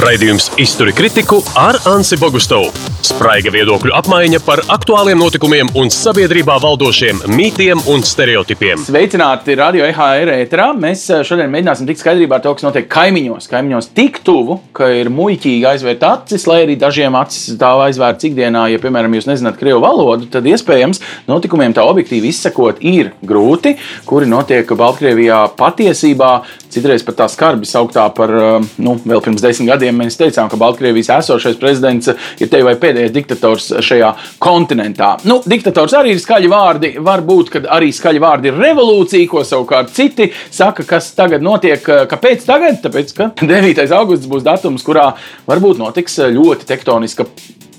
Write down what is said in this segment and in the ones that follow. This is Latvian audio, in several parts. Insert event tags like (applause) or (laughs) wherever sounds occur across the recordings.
Raidījums Izturi kritiku ar Ansi Bogustovu. Spraiga viedokļu apmaiņa par aktuāliem notikumiem un sabiedrībā valdošiem mītiem un stereotipiem. Sveicināti radio EHR ēterā. Mēs eh, šodien mēģināsim tikt skaidrībā ar to, kas notiek kaimiņos. Kaimiņos tik tuvu, ka ir muļķīgi aizvērt acis, lai arī dažiem acis tā aizvērts ikdienā. Ja, piemēram, jūs nezināt krievu valodu, tad iespējams notikumiem tā objektīvi izsekot ir grūti, kuri notiek Baltkrievijā patiesībā. Citreiz pat tā skarbi sauktā par, eh, nu, vēl pirms desmit gadiem mēs teicām, ka Baltkrievijas esošais prezidents ir te vai pēdējais diktators šajā kontinentā. Nu, diktators arī ir skaļi vārdi. Varbūt, arī skaļi vārdi ir revolūcija, ko savukārt citi saka, kas tagad notiek. Kāpēc tagad? Tāpēc, ka (laughs) 9. augusts būs datums, kurā varbūt notiks ļoti tektoniska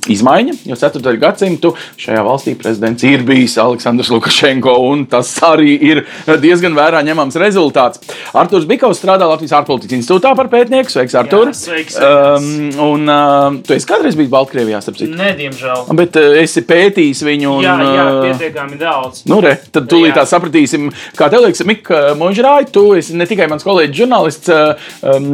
izmaiņa, jo 4. gadsimtu šajā valstī prezidents ir bijis Aleksandrs Lukašenko, un tas arī ir diezgan vērā ņemams rezultāts. Arthurs Bikovs strādā Latvijas ārpolitikas institūtā par pētnieku. Sveiks, Artur! Sveiks! sveiks. Um, un uh, tu esi kādreiz bijis Baltkrievijā, starp citu? Nē, diemžēl. Bet uh, esi pētījis viņu. Un, jā, jā, uh, pietiekami daudz. Nu, re, tad tūlīt tā sapratīsim, kā tev liekas, Mika Monžrāja, tu esi ne tikai mans kolēģis, žurnālists, um,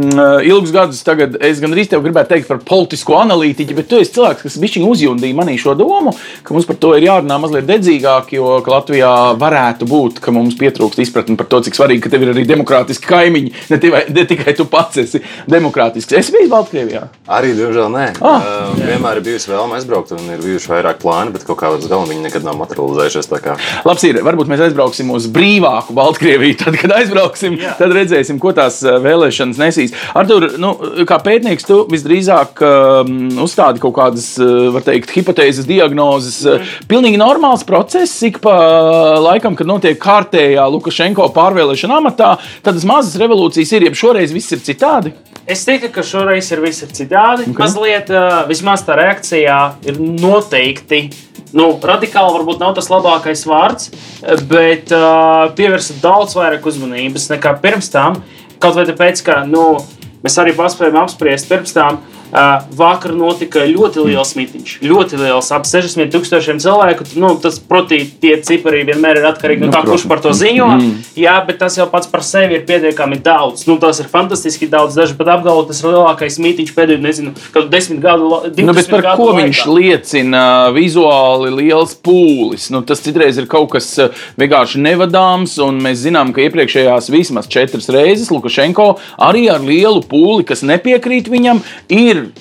ilgus gadus tagad es gan arī tev gribētu teikt par politisko analītiķi, bet tu esi cilvēks, kas bišķiņ uzjundīja manī šo domu, ka mums par to ir jārunā mazliet dedzīgāk, jo Latvijā varētu būt, ka mums pietrūkst izpratni par to, cik svarīgi, ka tev ir arī demokrātiski kaimiņi, ne, tivai, ne tikai tu pats esi demokrātisks. Es biju Baltkrievijā. Arī, diemžēl, nē. Ah. Uh, vienmēr ir bijusi vēlme aizbraukt, un ir bijuši vairāk plāni, bet kaut kā līdz galam viņi nekad nav materializējušies. tā kā. Labs ir, varbūt mēs aizbrauksim uz brīvāku Baltkrieviju. Tad, kad aizbrauksim, Jā. tad redzēsim, ko tās vēlēšanas nesīs. Artur, nu, kā pētnieks, tu visdrīzāk um, uzstādi kaut kādas, var teikt, hipotēzes, diagnozes. Uh, pilnīgi normāls process, ik pa laikam, kad notiek kārtējā Lukašenko pārvēlēšana amatā, tādas mazas revolūcijas ir, ja šoreiz viss ir citādi. Es teiktu, ka šoreiz ir viss ir citādi. Okay. Mazliet, uh, vismaz tā reakcijā ir noteikti. Nu, radikāli varbūt nav tas labākais vārds, bet uh, pievērsa daudz vairāk uzmanības nekā pirms tam. Kaut vai tāpēc, ka nu, mēs arī paspējām apspriest pirms tam, uh, Uh, vakar notika ļoti liels mitiņš. Ļoti liels, ap 60 tūkstošiem cilvēku. Nu, tas, protams, tie cipari vienmēr ir atkarīgi no nu, tā, kurš par to ziņo. Mm. Jā, bet tas jau pats par sevi ir pietiekami daudz. Nu, tas ir fantastiski daudz. Daži pat apgalvo, tas ir lielākais mitiņš pēdējo, nezinu, kādu desmit gadu nu, bet par ko laikā. viņš liecina? Vizuāli liels pūlis. Nu, tas citreiz ir kaut kas vienkārši nevadāms, un mēs zinām, ka iepriekšējās vismaz četras reizes Lukašenko arī ar lielu pūli, kas nepiekrīt viņam, ir ir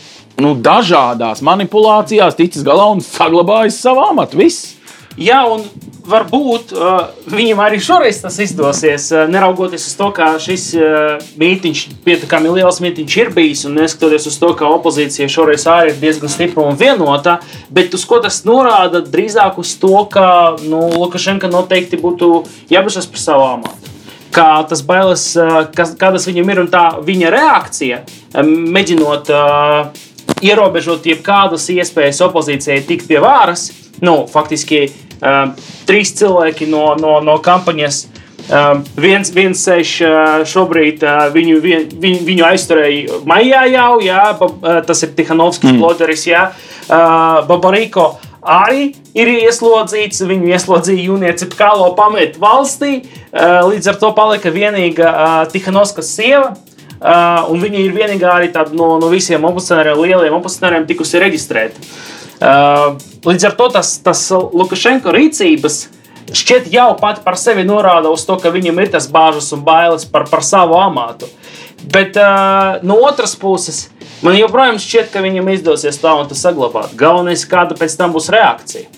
nu, dažādās manipulācijās ticis galā un saglabājis savu amatu. Viss. Jā, un varbūt uh, viņam arī šoreiz tas izdosies. Uh, neraugoties uz to, ka šis uh, mītīņš, pietiekami liels mītīņš ir bijis, un neskatoties uz to, ka opozīcija šoreiz arī ir diezgan stipra un vienota, bet uz ko tas norāda? Drīzāk uz to, ka nu, Lukašenka noteikti būtu jābažas par savu amatu kā tas bailes, kas, kādas viņam ir un tā viņa reakcija, mēģinot uh, ierobežot jebkādas iespējas opozīcijai tikt pie varas. Nu, faktiski uh, trīs cilvēki no, no, no kampaņas. Uh, viens, viens sēž šobrīd, viņu, viņu, viņu aizturēja maijā jau, jā, tas ir Tihanovskis, mm. Bloderis, jā, Babarīko arī ir ieslodzīts. Viņu ieslodzīja jūnija Cipkālo pamet valstī. Līdz ar to palika vienīga Tihanovskas sieva. Uh, un viņa ir vienīgā arī no, no visiem opozicionāriem, lieliem opozicionāriem, tikusi reģistrēta. Līdz ar to tas, tas Lukašenko rīcības šķiet jau pati par sevi norāda uz to, ka viņam ir tas bāžas un bailes par, par savu amatu. Bet uh, no otras puses, Man joprojām šķiet, ka viņam izdosies tā saglabāt. Galvenais, kāda pēc tam būs reakcija.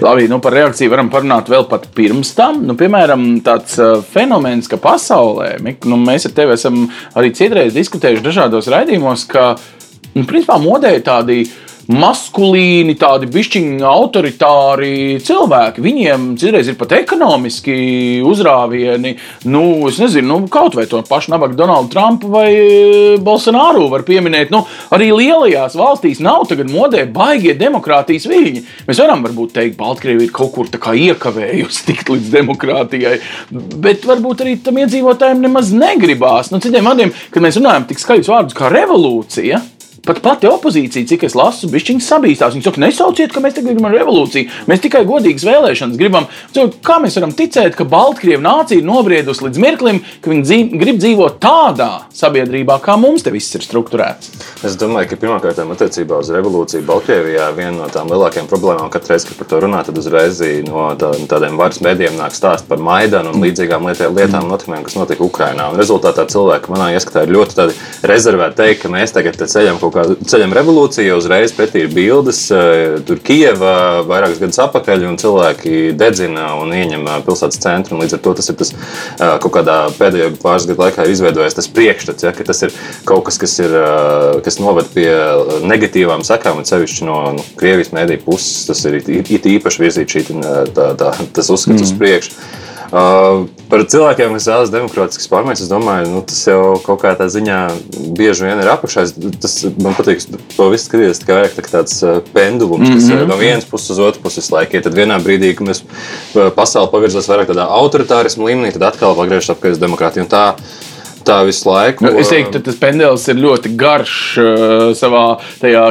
Labi, nu par reakciju varam parunāt vēl pat pirms tam. Nu, piemēram, tāds uh, fenomens, ka pasaulē, nu, mēs ar tevi esam arī citreiz diskutējuši dažādos raidījumos, ka, nu, principā, modē tādi uh, maskulīni, tādi bišķiņi autoritāri cilvēki. Viņiem citreiz ir pat ekonomiski uzrāvieni. Nu, es nezinu, nu, kaut vai to pašu nabaga Donaldu Trumpu vai e, Bolsonaru var pieminēt. Nu, arī lielajās valstīs nav tagad modē baigie demokrātijas viļņi. Mēs varam varbūt teikt, Baltkrievija ir kaut kur iekavējusi tikt līdz demokrātijai, bet varbūt arī tam iedzīvotājiem nemaz negribās. Nu, citiem vārdiem, kad mēs runājam tik skaļus vārdus kā revolūcija, pat pati opozīcija, cik es lasu, bišķiņas sabīstās. Viņi saka, nesauciet, ka mēs tagad gribam revolūciju. Mēs tikai godīgas vēlēšanas gribam. Cilvēki, Kā mēs varam ticēt, ka Baltkrievu nācija ir nobriedusi līdz mirklim, ka viņi dzīv, grib dzīvot tādā sabiedrībā, kā mums te viss ir strukturēts? Es domāju, ka pirmkārt, attiecībā uz revolūciju Baltkrievijā, viena no tām lielākajām problēmām, kad reiz, kad par to runā, tad uzreiz no tā, tādiem varas mēdījiem nāk stāst par Maidanu un līdzīgām lietām, lietām notikumiem, kas notika Ukrajinā. Un rezultātā cilvēki manā ieskatā ir ļoti rezervēti teikt, ka mēs tagad ceļam kaut kādu ceļam revolūciju, uzreiz pretī ir bildes, eh, tur Kijava vairākus gadus atpakaļ, un cilvēki dedzina un ieņem eh, pilsētas centru. Līdz ar to tas ir tas eh, kaut kādā pēdējo pāris gadu laikā izveidojies tas priekšstats, ja, ka tas ir kaut kas, kas, ir, kas noved pie negatīvām sekām, un sevišķi no nu, Krievijas mēdīju puses tas ir it, īpaši virzīt šī, tā, tā, tas uzskats mm. uz priekšu. Uh, par cilvēkiem, kas vēlas demokrātiskas pārmaiņas, es domāju, nu, tas jau kaut kādā ziņā bieži vien ir apakšā. Tas man patīk, to viss skatīties tikai vairāk tā tāds pendulums, kas mm -hmm. no vienas puses uz otru puses laika. Ja tad vienā brīdī, kad mēs pasauli pavirzās vairāk tādā autoritārismu līmenī, tad atkal pagriežas apkārt demokrātiju. Tā visu laiku. Nu, es teiktu, ka tas pendels ir ļoti garš uh, savā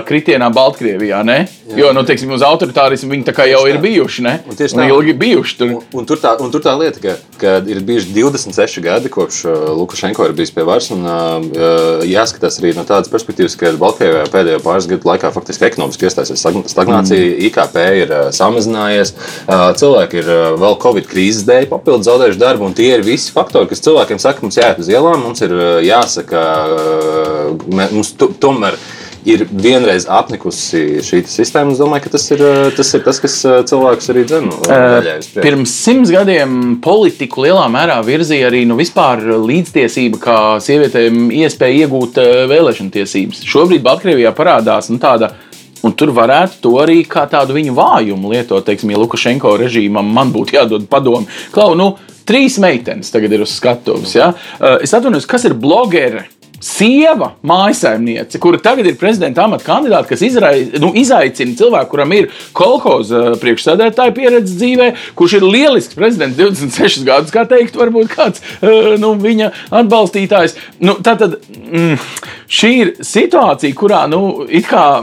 kritienā Baltkrievijā. Ne? Jā. Jo, nu, teiksim, uz autoritārismu viņi jau ir bijuši. Ne? Un tieši tā, un ilgi bijuši tur. Un, un, tur tā, un tur tā lieta, ka, ka ir bijuši 26 gadi, kopš uh, Lukašenko ir bijis pie varas. Un, uh, jāskatās arī no tādas perspektīvas, ka Baltkrievijā pēdējo pāris gadu laikā faktiski ekonomiski iestāsies stagnācija, mm. IKP ir uh, samazinājies, uh, cilvēki ir uh, vēl Covid krīzes dēļ papildus zaudējuši darbu, un tie ir visi faktori, kas cilvēkiem saka, mums jāiet uz ielām mums ir eh, jāsaka, eh, mums tomēr ir vienreiz apnikusi šī sistēma. Es domāju, ka tas ir eh, tas, ir tas kas cilvēkus arī dzēnu. Pirms simts gadiem politiku lielā mērā virzīja arī nu, līdztiesība, kā sievietēm iespēja iegūt vēlēšana tiesības. Šobrīd Baltkrievijā parādās nu, tāda. Un tur varētu to arī kā tādu viņu vājumu lietot. Teiksim, ja Lukašenko režīmam man būtu jādod padomu, Klau, nu, Trīs meitenes tagad ir uz skatuves. Ja? Es atvainojos, kas ir blogeri? Sieva, mājsaimniece, kura tagad ir prezidenta amata kandidāte, kas izrai, nu, izaicina cilvēku, kuram ir kolhoza uh, priekšsēdētāja pieredze dzīvē, kurš ir lielisks prezidents 26 gadus, kā teikt, varbūt kāds uh, nu, viņa atbalstītājs. Nu, tātad, mm, šī ir situācija, kurā nu,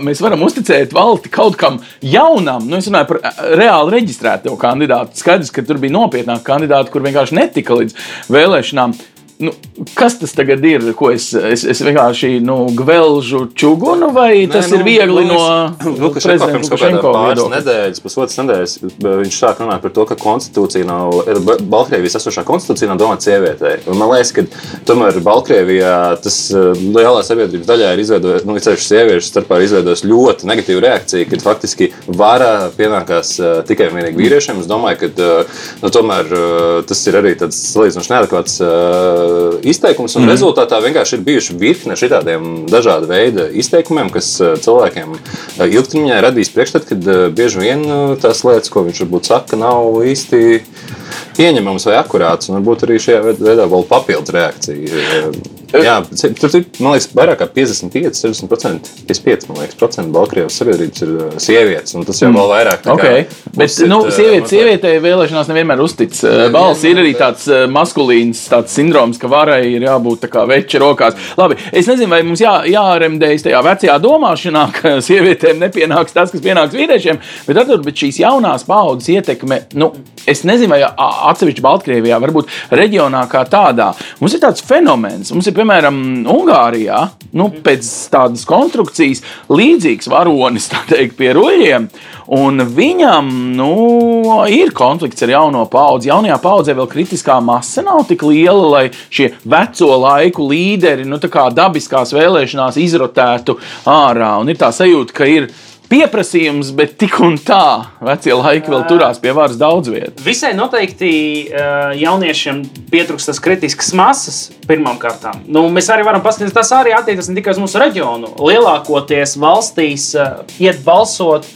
mēs varam uzticēt valsti kaut kam jaunam. Nu, es runāju par uh, reāli reģistrēto kandidātu. Skaidrs, ka tur bija nopietnāki kandidāti, kur vienkārši netika līdz vēlēšanām. Nu, kas tas tagad ir? Ko es, es, es vienkārši nu, gvelžu čugunu, vai Nē, tas nu, ir viegli nu, no Lukašenko pirms kaut kādā pāris nedēļas, pusotras nedēļas, viņš sāk runāt par to, ka konstitūcija nav, Baltkrievijas esošā konstitūcija nav domāta sievietei. Man liekas, ka tomēr Baltkrievijā tas eh, lielā sabiedrības daļā ir izveidojis, nu, ceļš sieviešu starpā ir izveidojis ļoti negatīvu reakciju, kad faktiski vara pienākās uh, tikai un vienīgi vīriešiem. Es domāju, ka uh, nu, tomēr tas ir arī tāds salīdzinoši neadekvāts. Eh, izteikums, un mm. rezultātā vienkārši ir bijuši virkne šādiem dažādu veidu izteikumiem, kas eh, cilvēkiem eh, ilgtermiņā radīs priekšstatu, ka bieži vien tās lietas, ko viņš varbūt saka, nav īsti pieņemams vai akurāts, un varbūt arī šajā veidā vēl papildus reakcija. Jā, tur ir liekas, vairāk kā 55, 60%, 55% man liekas, Baltkrievijas sabiedrības ir uh, sievietes. Tas jau mm. vēl vairāk tā okay. Bet, uzsit, nu, uh, sieviete, sievietei vēlēšanās nevienmēr uztic. Uh, balss ir arī tāds maskulīns tāds sindroms, ka varai ir jābūt tā kā veča rokās. Labi, es nezinu, vai mums jā, jāremdējas tajā vecajā domāšanā, ka (laughs) sievietēm nepienāks tas, kas pienāks vīriešiem, bet, attur, bet šīs jaunās paudzes ietekme, nu, es nezinu, vai atsevišķi Baltkrievijā, varbūt reģionā kā tādā. Mums ir tāds fenomens. Mums ir piemēram, Ungārijā, nu, pēc tādas konstrukcijas, līdzīgs varonis teikt, pie ruļļiem. Un viņam nu, ir konflikts ar jauno paudzi. Jaunajā paudzē vēl kritiskā masa nav tik liela, lai šie veco laiku līderi nu, dabiskās vēlēšanās izrotētu ārā. Un ir tā sajūta, ka ir pieprasījums, bet tik un tā vecie laiki vēl turās pie varas daudz vietas. Visai noteikti jauniešiem pietrūkst tas kritisks masas pirmām kārtām. Nu, mēs arī varam paskatīties, tas arī attiecas ne tikai uz mūsu reģionu. Lielākoties valstīs iet balsot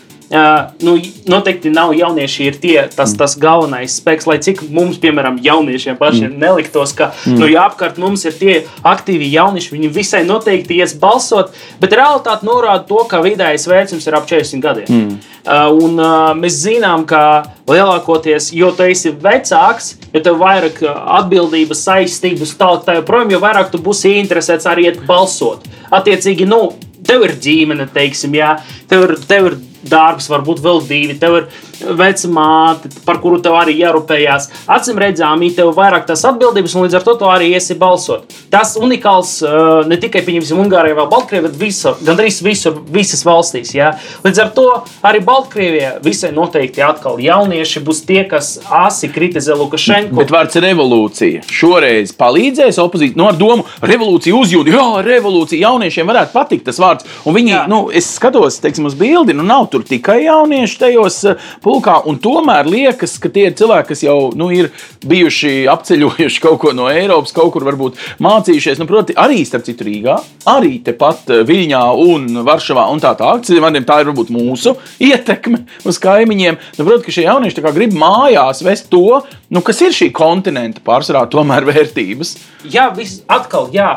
nu, noteikti nav jaunieši ir tie, tas, mm. tas galvenais spēks, lai cik mums, piemēram, jauniešiem pašiem mm. neliktos, ka mm. nu, jā, apkārt mums ir tie aktīvi jaunieši, viņi visai noteikti ies balsot, bet realitāte norāda to, ka vidējais vecums ir ap 40 gadiem. Mm. Uh, un uh, mēs zinām, ka lielākoties, jo tu esi vecāks, jo tev ir vairāk atbildības, saistības, tālāk, tā joprojām, jo vairāk tu būsi interesēts arī iet balsot. Attiecīgi, nu, tev ir ģimene, teiksim, jā, tev ir, tev ir darbs, varbūt vēl divi, tev ir veca māte, par kuru tev arī jārūpējās. Acīm redzami, tev ir vairāk tās atbildības, un līdz ar to tu arī esi balsot. Tas unikāls uh, ne tikai Ungārijā vai Baltkrievijā, bet visur, gandrīz visur, visas valstīs. Ja? Līdz ar to arī Baltkrievijā visai noteikti atkal jaunieši būs tie, kas asi kritizē Lukašenko. Bet vārds revolūcija šoreiz palīdzēs opozīcijai. No nu, ar domu, revolūcija uzjūt, jā, revolūcija jauniešiem varētu patikt tas vārds. Un viņi, jā. nu, es skatos, teiksim, uz bildi, nu nav tur tikai jaunieši tajos pulkā, un tomēr liekas, ka tie ir cilvēki, kas jau nu, ir bijuši apceļojuši kaut ko no Eiropas, kaut kur varbūt mācījušies. Nu, proti, arī starp citu Rīgā, arī tepat eh, Viļņā un Varšavā un tā tālāk. Tā ir varbūt mūsu ietekme uz kaimiņiem. Nu, proti, ka šie jaunieši grib mājās vest to, nu, kas ir šī kontinenta pārsvarā tomēr vērtības. Jā, vis, atkal, jā.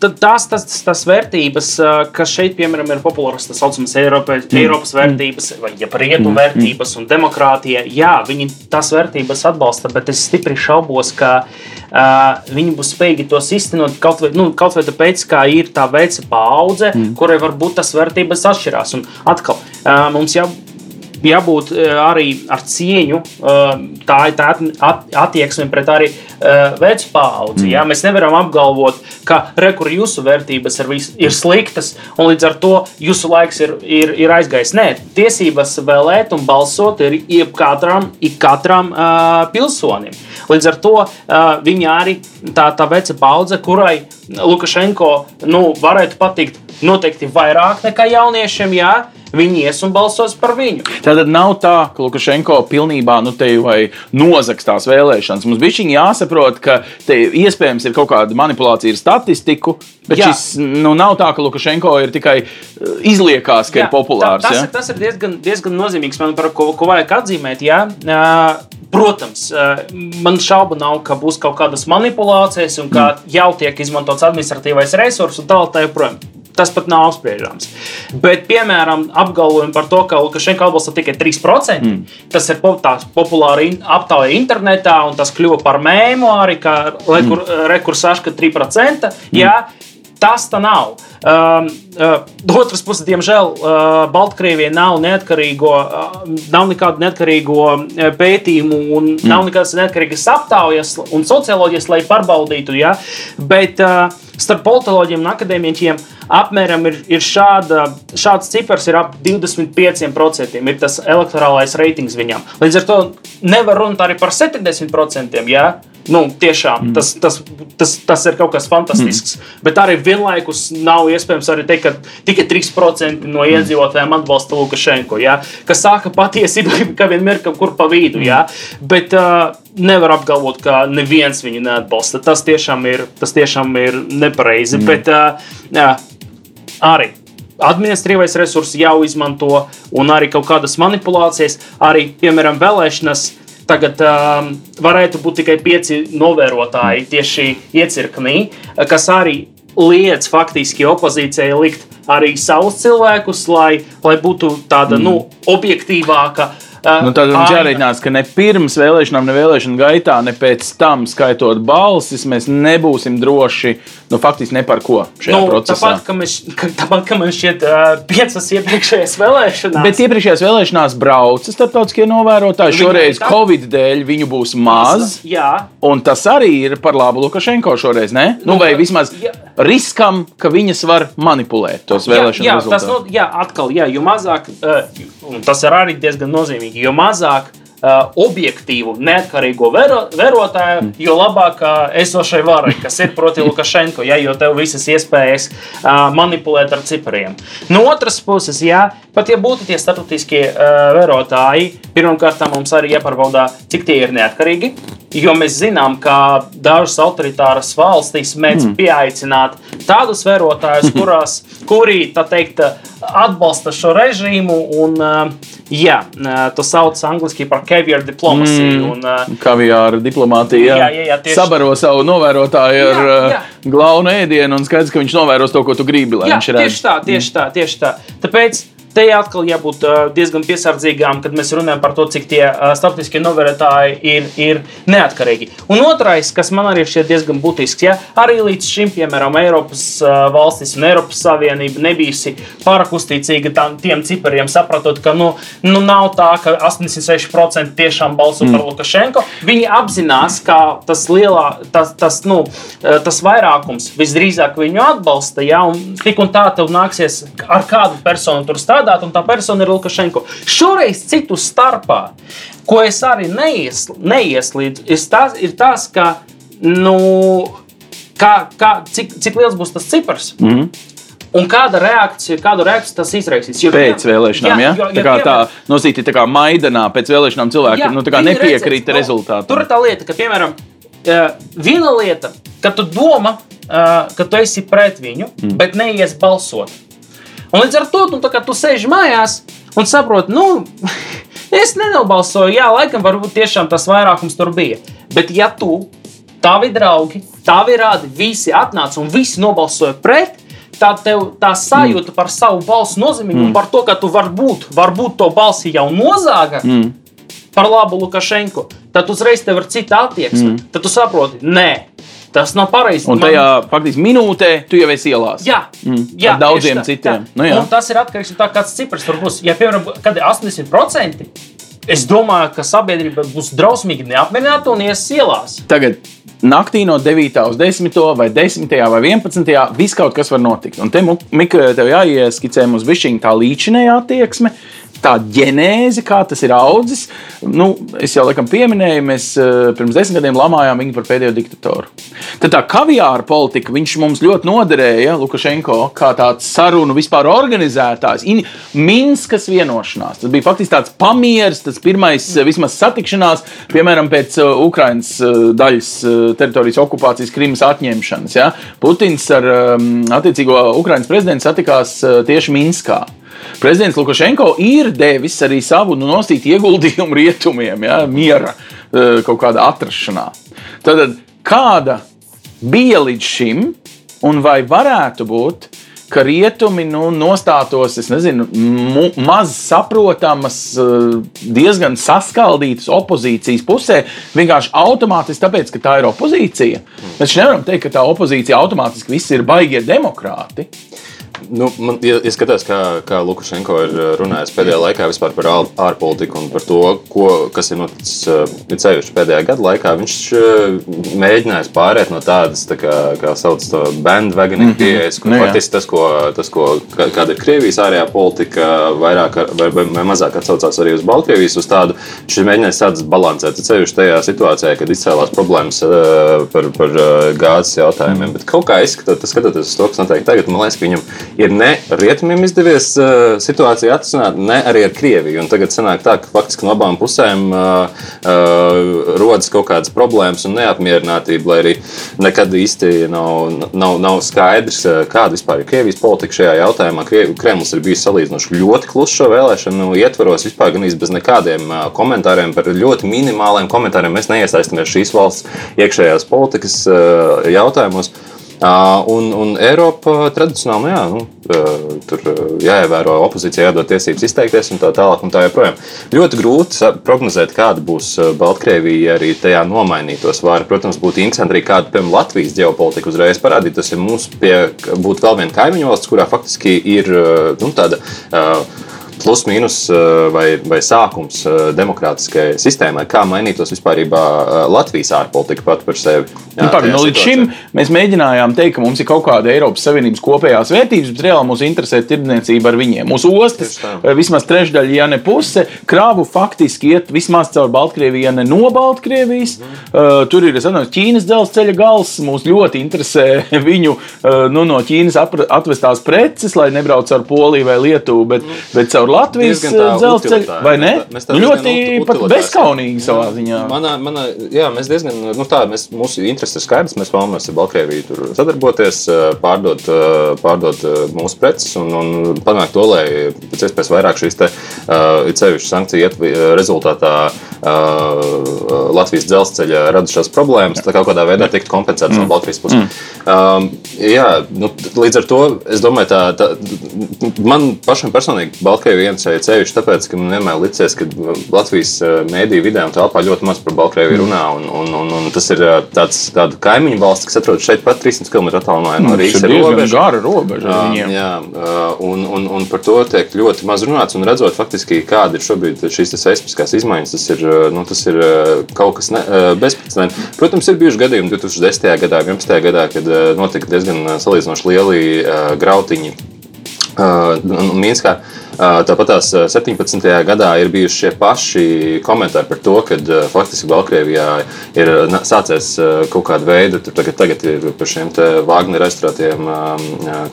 Tās, tas, tas vērtības, kas šeit, piemēram, ir populāras, tas saucamās Eiropas, mm. Eiropas vērtības, vai ja rietu mm. vērtības un demokrātija, jā, viņi tās vērtības atbalsta, bet es stipri šaubos, ka uh, viņi būs spējīgi tos iztenot kaut vai, nu, kaut vai tāpēc, ka ir tā veca paudze, mm. kurai varbūt tas vērtības atšķirās. Un atkal, uh, mums jau jābūt eh, arī ar cieņu. Eh, tā ir tā attieksme pret arī eh, vecu paudzi. Mm. Ja? Mēs nevaram apgalvot, ka rekur jūsu vērtības ir, vis, ir sliktas, un līdz ar to jūsu laiks ir, ir, ir aizgājis. Nē, tiesības vēlēt un balsot ir jebkatram, ikatram uh, pilsonim. Līdz ar to uh, viņa arī tā, tā veca paudze, kurai Lukašenko nu, varētu patikt noteikti vairāk nekā jauniešiem. Jā, Viņi ies un balsos par viņu. Tātad nav tā, ka Lukašenko pilnībā nu, nozags tās vēlēšanas. Mums bija jāsaprot, ka te iespējams ir kaut kāda manipulācija ar statistiku, bet Jā. šis nu, nav tā, ka Lukašenko ir tikai uh, izliekās, ka Jā, ir populārs. Tā, tas, ja? ir, tas ir diezgan, diezgan nozīmīgs, man par ko, ko vajag atzīmēt. Ja? Protams, man šaubu nav, ka būs kaut kādas manipulācijas un ka mm. jau tiek izmantots administratīvais resurs un tā tālāk. Tas pat nav apspriežams. Bet, piemēram, apgalvojumi par to, ka Lukašenko atbalsta tikai 3%, mm. tas ir populāri aptaujā internetā, un tas kļuva par mēmu arī, ka rekur, mm. rekursaška 3%. Mm. Jā, tas tā nav. Um, uh, otrs puses, diemžēl, uh, Baltkrievijai nav neatkarīgo, uh, nav nekādu neatkarīgo pētījumu un mm. nav nekādas neatkarīgas aptaujas un socioloģijas, lai pārbaudītu. Ja? Bet uh, starp politoloģiem un akadēmiķiem apmēram ir, ir šāda, šāds cipars, ir ap 25%. Ir tas elektorālais reitings viņam. Līdz ar to nevar runāt arī par 70%. Ja? Nu, tiešām mm. tas, tas, tas, tas ir kaut kas fantastisks. Mm. Bet arī vienlaikus nav iespējams arī teikt, ka tikai 3% no mm. iedzīvotājiem atbalsta Lukašenko. Ja? Kas sāka patiesībā, (laughs) ka vienmēr kaut kur pa vidu. Ja? Bet uh, nevar apgalvot, ka neviens viņu neatbalsta. Tas tiešām ir, tas tiešām ir nepareizi. Mm. Bet uh, jā, arī administratīvais resurs jau izmanto, un arī kaut kādas manipulācijas, arī, piemēram, vēlēšanas Tagad um, varētu būt tikai pieci novērotāji tieši iecirknī, kas arī liedz faktiski opozīcijai likt arī savus cilvēkus, lai, lai būtu tāda mm. nu, objektīvāka uh, Nu, tad mums jārēķinās, ka ne pirms vēlēšanām, ne vēlēšanu gaitā, ne pēc tam skaitot balsis, mēs nebūsim droši nu, faktiski ne par ko šajā nu, procesā. Tāpat, ka, mēs, ka, tāpat, ka man šķiet, uh, piecas iepriekšējās vēlēšanās. Bet iepriekšējās vēlēšanās brauca starptautiskie novērotāji. Šoreiz tā... Covid dēļ viņu būs maz. Jā. Un tas arī ir par labu Lukašenko šoreiz, ne? Nu, vai vismaz jā. riskam, ka viņas var manipulēt tos vēlēšanu jā, jā, rezultātus. Tas, no, jā, atkal, jā, jo mazāk, uh, tas ir arī diezgan nozīmīgi nozīmīgi. Jo mazāk uh, objektīvu, neatkarīgo vēro, vērotāju, mm. jo labāk uh, esošai varai, kas ir proti Lukašenko, ja, jo tev visas iespējas uh, manipulēt ar cipariem. No otras puses, jā, pat ja būtu tie statutiskie uh, vērotāji, pirmkārt mums arī jāpārbauda, cik tie ir neatkarīgi. Jo mēs zinām, ka dažas autoritāras valstis mēdz mm. pieaicināt tādus vērotājus, (laughs) kurās, kuri teikt, atbalsta šo režīmu. Un, uh, jā, uh, tas sauc angļuiski par caviar diplomātiju. Mm. Kaviāra diplomātija. Jā, jā, jā, tieši... Sabaro savu novērotāju ar jā, jā. glaunu ēdienu un skaidrs, ka viņš novēros to, ko tu gribi. Jā, tieši tā, tieši tā, tieši tā. Tāpēc te atkal jābūt diezgan piesardzīgām, kad mēs runājam par to, cik tie starptautiskie novērtētāji ir, ir neatkarīgi. Un otrais, kas man arī šķiet diezgan būtisks, ja arī līdz šim, piemēram, Eiropas valstis un Eiropas Savienība nebijusi pārāk uzticīga tam, tiem cipariem, saprotot, ka nu, nu nav tā, ka 86% tiešām balso mm. par Lukašenko. Viņi apzinās, ka tas, lielā, tas, tas, nu, tas vairākums visdrīzāk viņu atbalsta, ja, un tik un tā tev nāksies ar kādu personu tur strādāt, un tā persona ir Lukašenko. Šoreiz citu starpā, ko es arī neies, neieslīdzu, ir tas, ir tas ka, nu, kā, kā, cik, cik liels būs tas cipars. Mm -hmm. Un kāda reakcija, kādu reakciju tas izraisīs? Jo, pēc vēlēšanām, jā, ja? jo, tā kā tā nosīti tā kā maidanā, pēc vēlēšanām cilvēki jā, nu, nepiekrīt redzēs, rezultātam. Tur ir tā lieta, ka, piemēram, viena lieta, ka tu domā, ka tu esi pret viņu, mm. bet neies balsot. Un līdz ar to nu, tu sēž mājās un saproti, nu, (laughs) es nenobalsoju, jā, laikam, varbūt tiešām tas vairākums tur bija. Bet, ja tu, tavi draugi, tavi rādi, visi atnāca un visi nobalsoja pret, tad tev tā sajūta mm. par savu balsu nozīmīgumu, mm. par to, ka tu varbūt, varbūt to balsi jau nozāga. Mm. Par labu Lukašenko, tad uzreiz tev ir cita attieksme. Mm. Tad tu saproti, nē, Tas nav pareizi. Un tajā man... faktiski minūtē tu jau esi ielās. Jā, mm. jā daudziem tā, citiem. Tā. Nu, jā. un tas ir atkarīgs no tā, kāds cipars tur būs. Ja, piemēram, kad ir 80%, es domāju, ka sabiedrība būs drausmīgi neapmierināta un ies ielās. Tagad naktī no 9. uz 10. vai 10. vai 11. viss kaut kas var notikt. Un te, Mika, tev jāieskicē mums višķiņa tā līdzinējā attieksme tā ģenēze, kā tas ir audzis. Nu, es jau laikam pieminēju, mēs uh, pirms desmit gadiem lamājām viņu par pēdējo diktatoru. Tad tā kaviāra politika, mums ļoti noderēja, Lukašenko, kā tāds sarunu vispār organizētājs, in, Minskas vienošanās. Tas bija faktiski tāds pamieris, tas pirmais uh, vismaz satikšanās, piemēram, pēc Ukrainas uh, daļas teritorijas okupācijas Krimas atņemšanas. Ja? Putins ar um, attiecīgo Ukrainas prezidentu satikās tieši Minskā. Prezidents Lukašenko ir devis arī savu nu, nosīt ieguldījumu (laughs) rietumiem, ja, miera e, kaut kādā atrašanā. Tad kāda bija līdz šim, un vai varētu būt, ka rietumi nu, nostātos, es nezinu, maz saprotamas, e, diezgan saskaldītas opozīcijas pusē, vienkārši automātiski tāpēc, ka tā ir opozīcija. Mēs nevaram teikt, ka tā opozīcija automātiski visi ir baigie demokrāti. Nu, man ja, ja skatās, kā, kā Lukašenko ir uh, runājis pēdējā laikā par ārpolitiku un par to, ko, kas ir noticis uh, pēdējā gada laikā. Viņš uh, mēģinājis pāriet no tādas, tā kā, kā sauc to bandwagoning mm -hmm. pieejas, kur nu, faktiski tas, ko, tas, ko, kāda ir Krievijas ārējā politika, vairāk vai, vai, vai mazāk atsaucās arī uz Baltkrievijas, uz tādu, viņš ir mēģinājis tādas balansēt, ceļš tajā situācijā, kad izcēlās problēmas par, par gāzes jautājumiem. Bet kaut kā izskatoties, skatoties uz to, kas notiek tagad, man liekas, ka viņam ir ne rietumiem izdevies uh, situāciju atrisināt, ne arī ar Krieviju. Un tagad sanāk tā, ka faktiski no abām pusēm uh, uh, rodas kaut kādas problēmas un neapmierinātība, lai arī nekad īsti nav, nav, nav skaidrs, kāda vispār ir Krievijas politika šajā jautājumā. Kremlis ir bijis salīdzinoši ļoti kluss šo vēlēšanu ietvaros, vispār gan bez nekādiem komentāriem par ļoti minimāliem komentāriem. Mēs neiesaistamies šīs valsts iekšējās politikas jautājumos. Un, un Eiropa tradicionāli, nu, jā, nu, tur jāievēro opozīcijai, jādod tiesības izteikties un tā tālāk. Un tā joprojām. Ļoti grūti prognozēt, kāda būs Baltkrievija arī tajā nomainītos vāri. Protams, būtu interesanti arī kāda, piemēram, Latvijas ģeopolitika uzreiz parādīt. Tas ir mums pie, būtu vēl viena kaimiņu valsts, kurā faktiski ir nu, tāda. Uh, plus mīnus eh, vai, vai sākums eh, demokrātiskajai sistēmai, kā mainītos vispār eh, Latvijas ārpolitika pat par sevi. Jā, nu, pag, nu, līdz šim mēs mēģinājām teikt, ka mums ir kaut kāda Eiropas Savienības kopējās vērtības, bet reāli mūs interesē tirdzniecība ar viņiem. Mūsu ostas, vismaz trešdaļa, ja ne puse, krāvu faktiski iet vismaz caur Baltkrieviju, ja ne no Baltkrievijas. Mm. Uh, tur ir zinu, Ķīnas dzelzceļa gals. Mūs ļoti interesē (laughs) viņu uh, nu, no Ķīnas atvestās preces, lai nebrauc ar Poliju vai Lietuvu, bet, mm. bet caur Latvijas dzelzceļa, vai ne? Mēs nu, ļoti bezskaunīgi savā ziņā. Manā, manā, jā, mēs diezgan, nu tā, mēs, mūsu intereses ir skaidrs, mēs vēlamies ar Baltkrieviju tur sadarboties, pārdot, pārdot mūsu preces un, un panākt to, lai pēc iespējas vairāk šīs te, uh, ceļu sankciju rezultātā uh, Latvijas dzelzceļa radušās problēmas, tā kaut kādā veidā tiktu kompensētas mm. no Baltkrievijas puses. Mm. Um, jā, nu, līdz ar to es domāju, tā, tā man pašam personīgi Baltkrievija interesēja ceļš, tāpēc, ka man vienmēr licies, ka Latvijas mēdīju vidē un telpā ļoti maz par Baltkrieviju runā, un, un, un, un tas ir tāds, tāda kaimiņu valsts, kas atrodas šeit pat 300 km attālumā no Rīgas robežas. Gara robeža uh, viņiem. Jā, uh, un, un, un par to tiek ļoti maz runāts, un redzot faktiski, kāda ir šobrīd šīs seismiskās izmaiņas, tas ir, nu, tas ir kaut kas ne, bezprecedenta. Protams, ir bijuši gadījumi 2010. gadā, 2011. gadā, kad notika diezgan salīdzinoši lieli grautiņi Minskā. Tāpat tās 17. gadā ir bijuši šie paši komentāri par to, ka faktiski Baltkrievijā ir sācies kaut kāda veida, tur tagad, tagad ir par šiem Wagner aizturētiem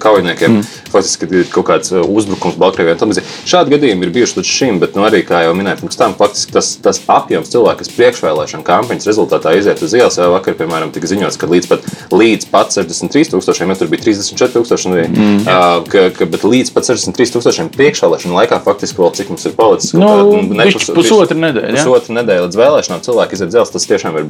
kaujiniekiem, mm. faktiski ir kaut kāds uzbrukums Baltkrievijai. Šādi gadījumi ir bijuši līdz šim, bet nu, arī, kā jau minēju, pirms tam faktiski tas, tas apjoms cilvēku, kas priekšvēlēšana kampaņas rezultātā iziet uz ielas, jau vakar, piemēram, tika ziņots, ka līdz pat, līdz pat 63 tūkstošiem, ja tur bija 34 tūkstoši, mm. ka, ka, bet līdz pat 63 tūkstošiem priekšvēlēšana vēlēšanu laikā faktiski vēl cik mums ir palicis? Nu, nepus, pusotra nedēļa. Ja? Pusotra nedēļa līdz vēlēšanām cilvēki iziet dzelzs. Tas tiešām ir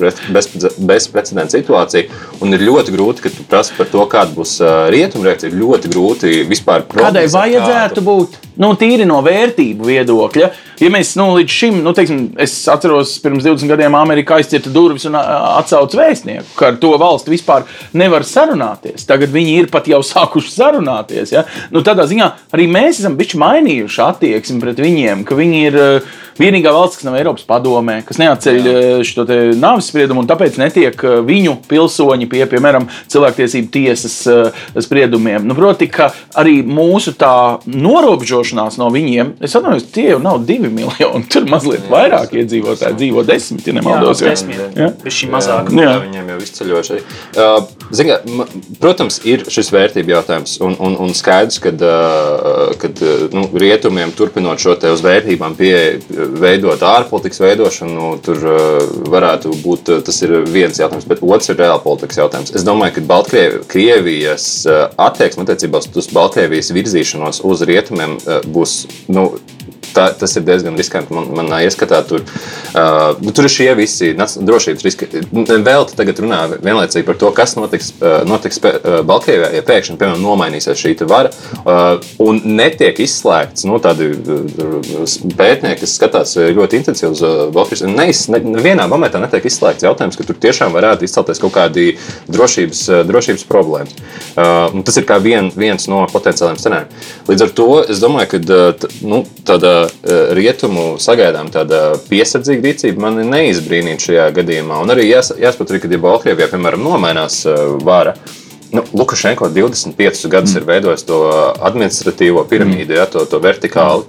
bezprecedenta situācija. Un ir ļoti grūti, ka tu prasi par to, kāda būs rietumreakcija. Ir ļoti grūti vispār prognozēt. Kādai vajadzētu kādu. būt? Nu, tīri no vērtību viedokļa. Ja mēs nu, līdz šim, nu, teiksim, es atceros, pirms 20 gadiem Amerikā aizcirta durvis un atcauca vēstnieku, ka ar to valsti vispār nevar sarunāties. Tagad viņi ir pat jau (laughs) sākuši sarunāties. Ja? Nu, tādā ziņā arī mēs esam bijuši mainījuši attieksmi pret viņiem, ka viņi ir vienīgā valsts, kas nav Eiropas padomē, kas neatceļ šo nāves spriedumu, un tāpēc netiek viņu pilsoņi pie, piemēram, cilvēktiesību tiesas spriedumiem. Nu, proti, ka arī mūsu tā norobežošanās no viņiem, es atvainojos, tie jau nav divi miljoni, tur mazliet vairāk iedzīvotāji dzīvo desmit, ja nemaldos. Jā, desmit, jā. Šī mazāk. Jā. jā, viņiem jau izceļoši. Uh, Ziniet, protams, ir šis vērtību jautājums, un, un, un skaidrs, ka uh, nu, rietumiem turpinot šo te uz vērtībām pieeja veidot ārpolitikas veidošanu, tur uh, varētu būt uh, tas viens jautājums, bet otrs ir reāla politikas jautājums. Es domāju, ka Baltkrievijas uh, attieksme attiecībā uz Baltkrievijas virzīšanos uz rietumiem būs. Nu, tā, tas ir diezgan riskanti. Man, manā ieskatā tur, uh, nu, tur ir šie visi drošības riski. Vēl te tagad runā vienlaicīgi par to, kas notiks, uh, notiks uh, Baltkrievijā, ja pēkšņi, piemēram, nomainīsies šī vara. Uh, un netiek izslēgts nu, tādi uh, pētnieki, kas skatās ļoti intensīvi uz uh, Baltkrieviju. Neiz, ne, nevienā momentā netiek izslēgts jautājums, ka tur tiešām varētu izcelties kaut kādi drošības, uh, drošības problēmas. Uh, tas ir kā vien, viens no potenciāliem scenārijiem. Līdz ar to es domāju, ka uh, nu, tāda Eh, rietumu sagaidām tāda piesardzīga rīcība man neizbrīnīja šajā gadījumā. Un arī jās, jāsaprot, ka, ja Baltkrievijā, piemēram, nomainās eh, vara, Nu, Lukašenko 25 gadus mm. ir veidojis to administratīvo piramīdu, ja, to, to vertikāli.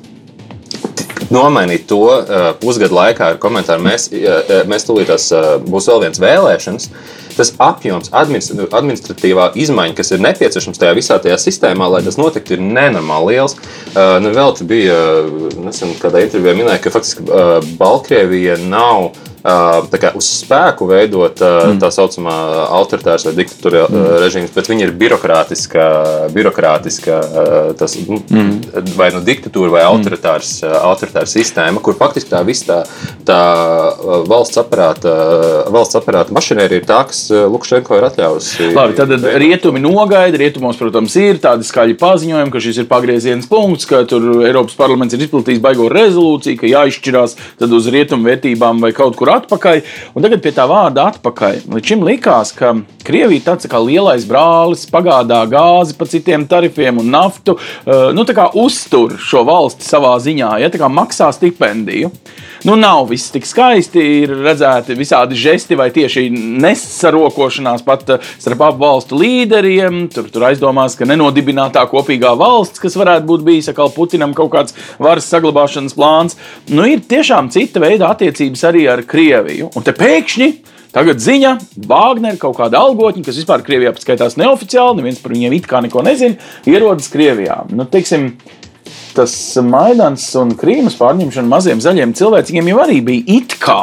Nomainīt to uh, pusgadu laikā ar komentāru, mēs, uh, mēs tūlītās uh, būs vēl viens vēlēšanas. Tas apjoms, administratīvā izmaiņa, kas ir nepieciešams tajā visā tajā sistēmā, lai tas notiktu, ir nenormāli liels. Uh, nu, vēl te bija, nesen kādā intervijā minēja, ka faktiski uh, Baltkrievija nav kā, uz spēku veidot mm. tā saucamā autoritārs vai diktatūra mm. režīms, bet viņi ir birokrātiska, birokrātiska tas, nu, mm. vai nu diktatūra vai autoritārs, mm. autoritārs sistēma, kur faktiski tā visa tā, tā valsts aparāta, valsts aparāta mašinērija ir tā, kas Lukašenko ir atļāvusi. Labi, tad rietumi nogaida, rietumos, protams, ir tādi skaļi paziņojumi, ka šis ir pagrieziens punkts, ka tur Eiropas parlaments ir izplatījis baigo rezolūciju, ka jāizšķirās tad uz rietumu vērtībām vai kaut kur atpakaļ. Un tagad pie tā vārda atpakaļ. Līdz šim likās, ka Krievija tāds kā lielais brālis pagādā gāzi pa citiem tarifiem un naftu, eh, nu, uztur šo valsti savā ziņā, ja tā kā maksā stipendiju. Nu, nav viss tik skaisti, ir redzēti visādi žesti vai tieši nesarokošanās pat eh, starp abu valstu līderiem. Tur, tur aizdomās, ka nenodibinātā kopīgā valsts, kas varētu būt bijis atkal Putinam kaut kāds varas saglabāšanas plāns, nu, ir tiešām cita veida attiecības arī ar Krieviju. Un te pēkšņi Tagad ziņa, Wagner, kaut kāda algotņa, kas vispār Krievijā skaitās neoficiāli, neviens par viņiem it kā neko nezina, ierodas Krievijā. Nu, teiksim, tas Maidans un Krīmas pārņemšana maziem zaļiem cilvēkiem jau arī bija it kā.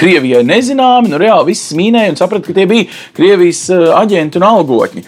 Krievijai nezināmi, nu reāli viss mīnēja un saprata, ka tie bija Krievijas eh, aģenti un algotņi.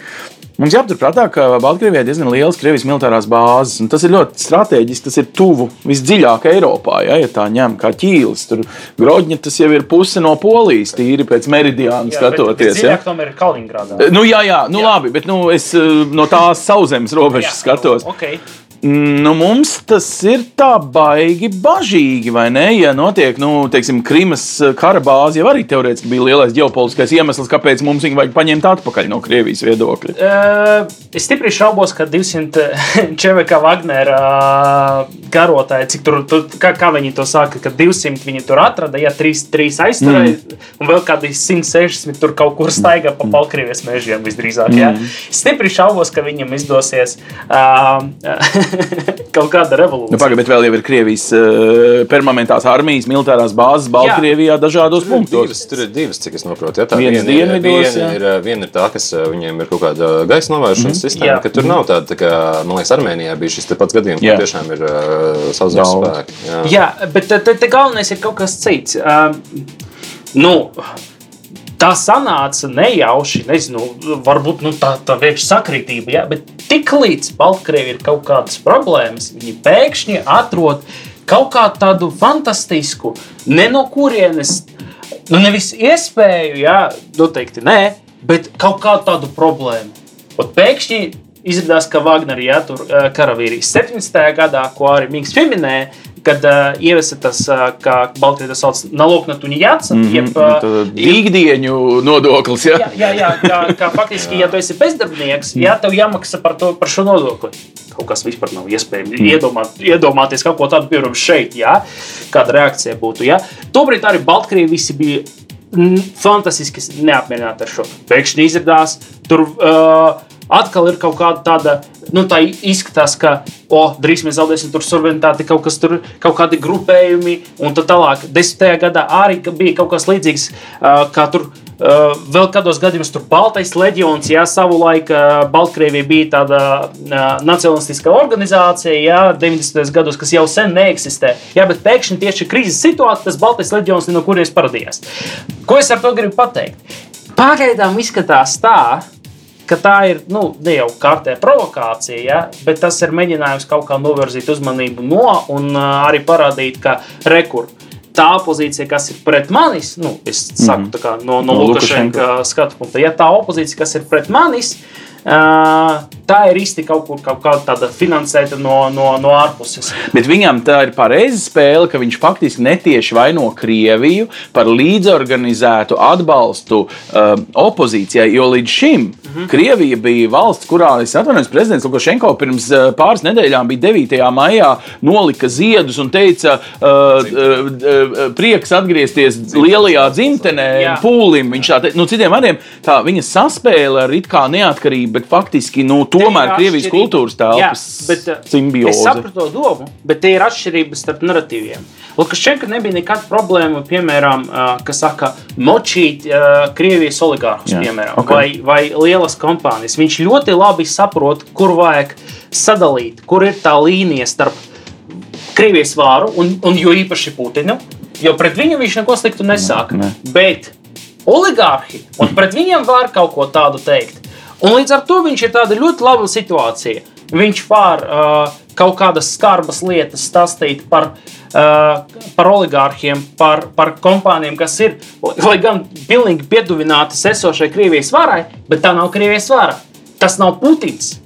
Mums jāpaturprātā, ka Baltkrievijā ir diezgan liels Krievijas militārās bāzes. Tas ir ļoti strateģiski. Tas ir tuvu visdziļāk Eiropā. Ja, ja tā ņem kā ķīlis, tur Grodņa tas jau ir puse no Polijas, tīri pēc meridiāna skatoties. Jā, tomēr ir Kaliningradā. Nu, jā, jā, nu, Jā. jā. labi, bet nu, es eh, no tās sauszemes robežas skatos. Okay. Nu, mums tas ir tā baigi bažīgi, vai ne? Ja notiek, nu, teiksim, Krimas kara bāze jau arī teorētiski bija lielais ģeopolitiskais iemesls, kāpēc mums viņu vajag paņemt atpakaļ no Krievijas viedokļa. Uh, es stipri šaubos, ka 200 (laughs) Čeveka Wagnera uh, garotāji, cik tur, tur kā, kā viņi to saka, ka 200 viņi tur atrada, ja 3, 3 aizturēja, mm. un vēl kādi 160 tur kaut kur staigā pa Baltkrievijas mežiem visdrīzāk. Ja? Es stipri šaubos, ka viņam izdosies uh, (laughs) (laughs) kaut kāda Nu, revolūcija. Pagaidām, bet vēl ir Krievijas uh, permanentās armijas, militārās bāzes Baltkrievijā dažādos punktos. Divas, tur ir divas, cik es saprotu. Ja, tā viena, ir, dienvidos, viena, ir, viena ir tā, kas eh, viņiem ir kaut kāda gaisa novēršanas mm -hmm. sistēma, Jā. ka tur nav tāda, tā kā, man liekas, Armēnijā bija šis te pats gadījums, kur tiešām ir uh, Daudz. spēki. Jā. Jā, bet te, te galvenais ir kaut kas cits. Uh, nu, tā sanāca nejauši, nezinu, varbūt nu, tā, tā vienkārši sakritība, ja? bet tik līdz Baltkrievijai ir kaut kādas problēmas, viņi pēkšņi atrod kaut kādu tādu fantastisku, ne no kurienes, nu nevis iespēju, jā, noteikti nē, bet kaut kādu tādu problēmu. Un pēkšņi izrādās, ka Wagneri ja, tur eh, karavīrijas 17. gadā, ko arī Mikls pieminēja, kad ievesa tas, kā Baltkrievijā sauc, naloknatuņa jāca, mm -hmm. jeb, uh, Tad Īgdieņu nodoklis. Ja? Jā, jā, jā kā, kā faktiski, ja tu esi bezdarbnieks, jā, tev jāmaksā par, to, par šo nodokli. Kaut kas vispār nav iespējams. Mm. Iedomāt, iedomāties kaut ko tādu, piemēram, šeit, jā, kāda reakcija būtu. Jā. Tobrīd arī Baltkrievi visi bija fantastiski neapmierināti ar šo. Pēkšņi izrādās, tur uh, atkal ir kaut kāda tāda. Nu, tā izskatās, ka oh, drīz mēs zaudēsim tur suverenitāti, kaut kas tur, kaut kādi grupējumi, un tā tālāk. Desmitajā gadā arī bija kaut kas līdzīgs, kā tur Uh, vēl kādos gadījumos tur Baltais leģions, jā, savulaik uh, Baltkrievija bija tāda uh, nacionalistiska organizācija, jā, 90. gados, kas jau sen neeksistē. Jā, bet pēkšņi tieši krīzes situācijā tas Baltais leģions no kurienes parādījās. Ko es ar to gribu pateikt? Pagaidām izskatās tā, ka tā ir nu, ne jau kārtē provokācija, ja, bet tas ir mēģinājums kaut kā novirzīt uzmanību no un uh, arī parādīt, ka rekur. Tā opozīcija, kas ir pret manis, nu, es saku, tā kā no, no, No Lukašenka skatu punkta, ja tā opozīcija, kas ir pret manis, tā ir īsti kaut kur kaut kāda tāda finansēta no, no, no ārpuses. Bet viņam tā ir pareiza spēle, ka viņš faktiski netieši vaino Krieviju par līdzorganizētu atbalstu uh, opozīcijai. Jo līdz šim mm. -hmm. Krievija bija valsts, kurā, es atvainojos, prezidents Lukašenko pirms pāris nedēļām bija 9. maijā, nolika ziedus un teica, uh, uh, uh, prieks atgriezties lielajā dzimtenē, Jā. pūlim. Viņš tā, te- nu, citiem vārdiem, tā viņa saspēle ar it kā neatkarību, bet faktiski nu, tomēr Krievijas kultūras telpas bet, uh, Es simbioze. sapratu to domu, bet te ir atšķirības starp narratīviem. Lukašenka nebija nekāda problēma, piemēram, uh, kas saka, močīt uh, Krievijas oligārhus, piemēram, ok. vai, vai lielas kompānijas. Viņš ļoti labi saprot, kur vajag sadalīt, kur ir tā līnija starp Krievijas vāru un, un jo īpaši Putinu, jo pret viņu viņš neko sliktu nesaka. Ne. Bet oligārhi, un pret viņiem var kaut ko tādu teikt. Un līdz ar to viņš ir tāda ļoti laba situācija. Viņš var uh, kaut kādas skarbas lietas stāstīt par, uh, par oligārhiem, par, par kompānijām, kas ir, lai gan pilnīgi pieduvinātas esošai Krievijas varai, bet tā nav Krievijas vara. Tas nav Putins.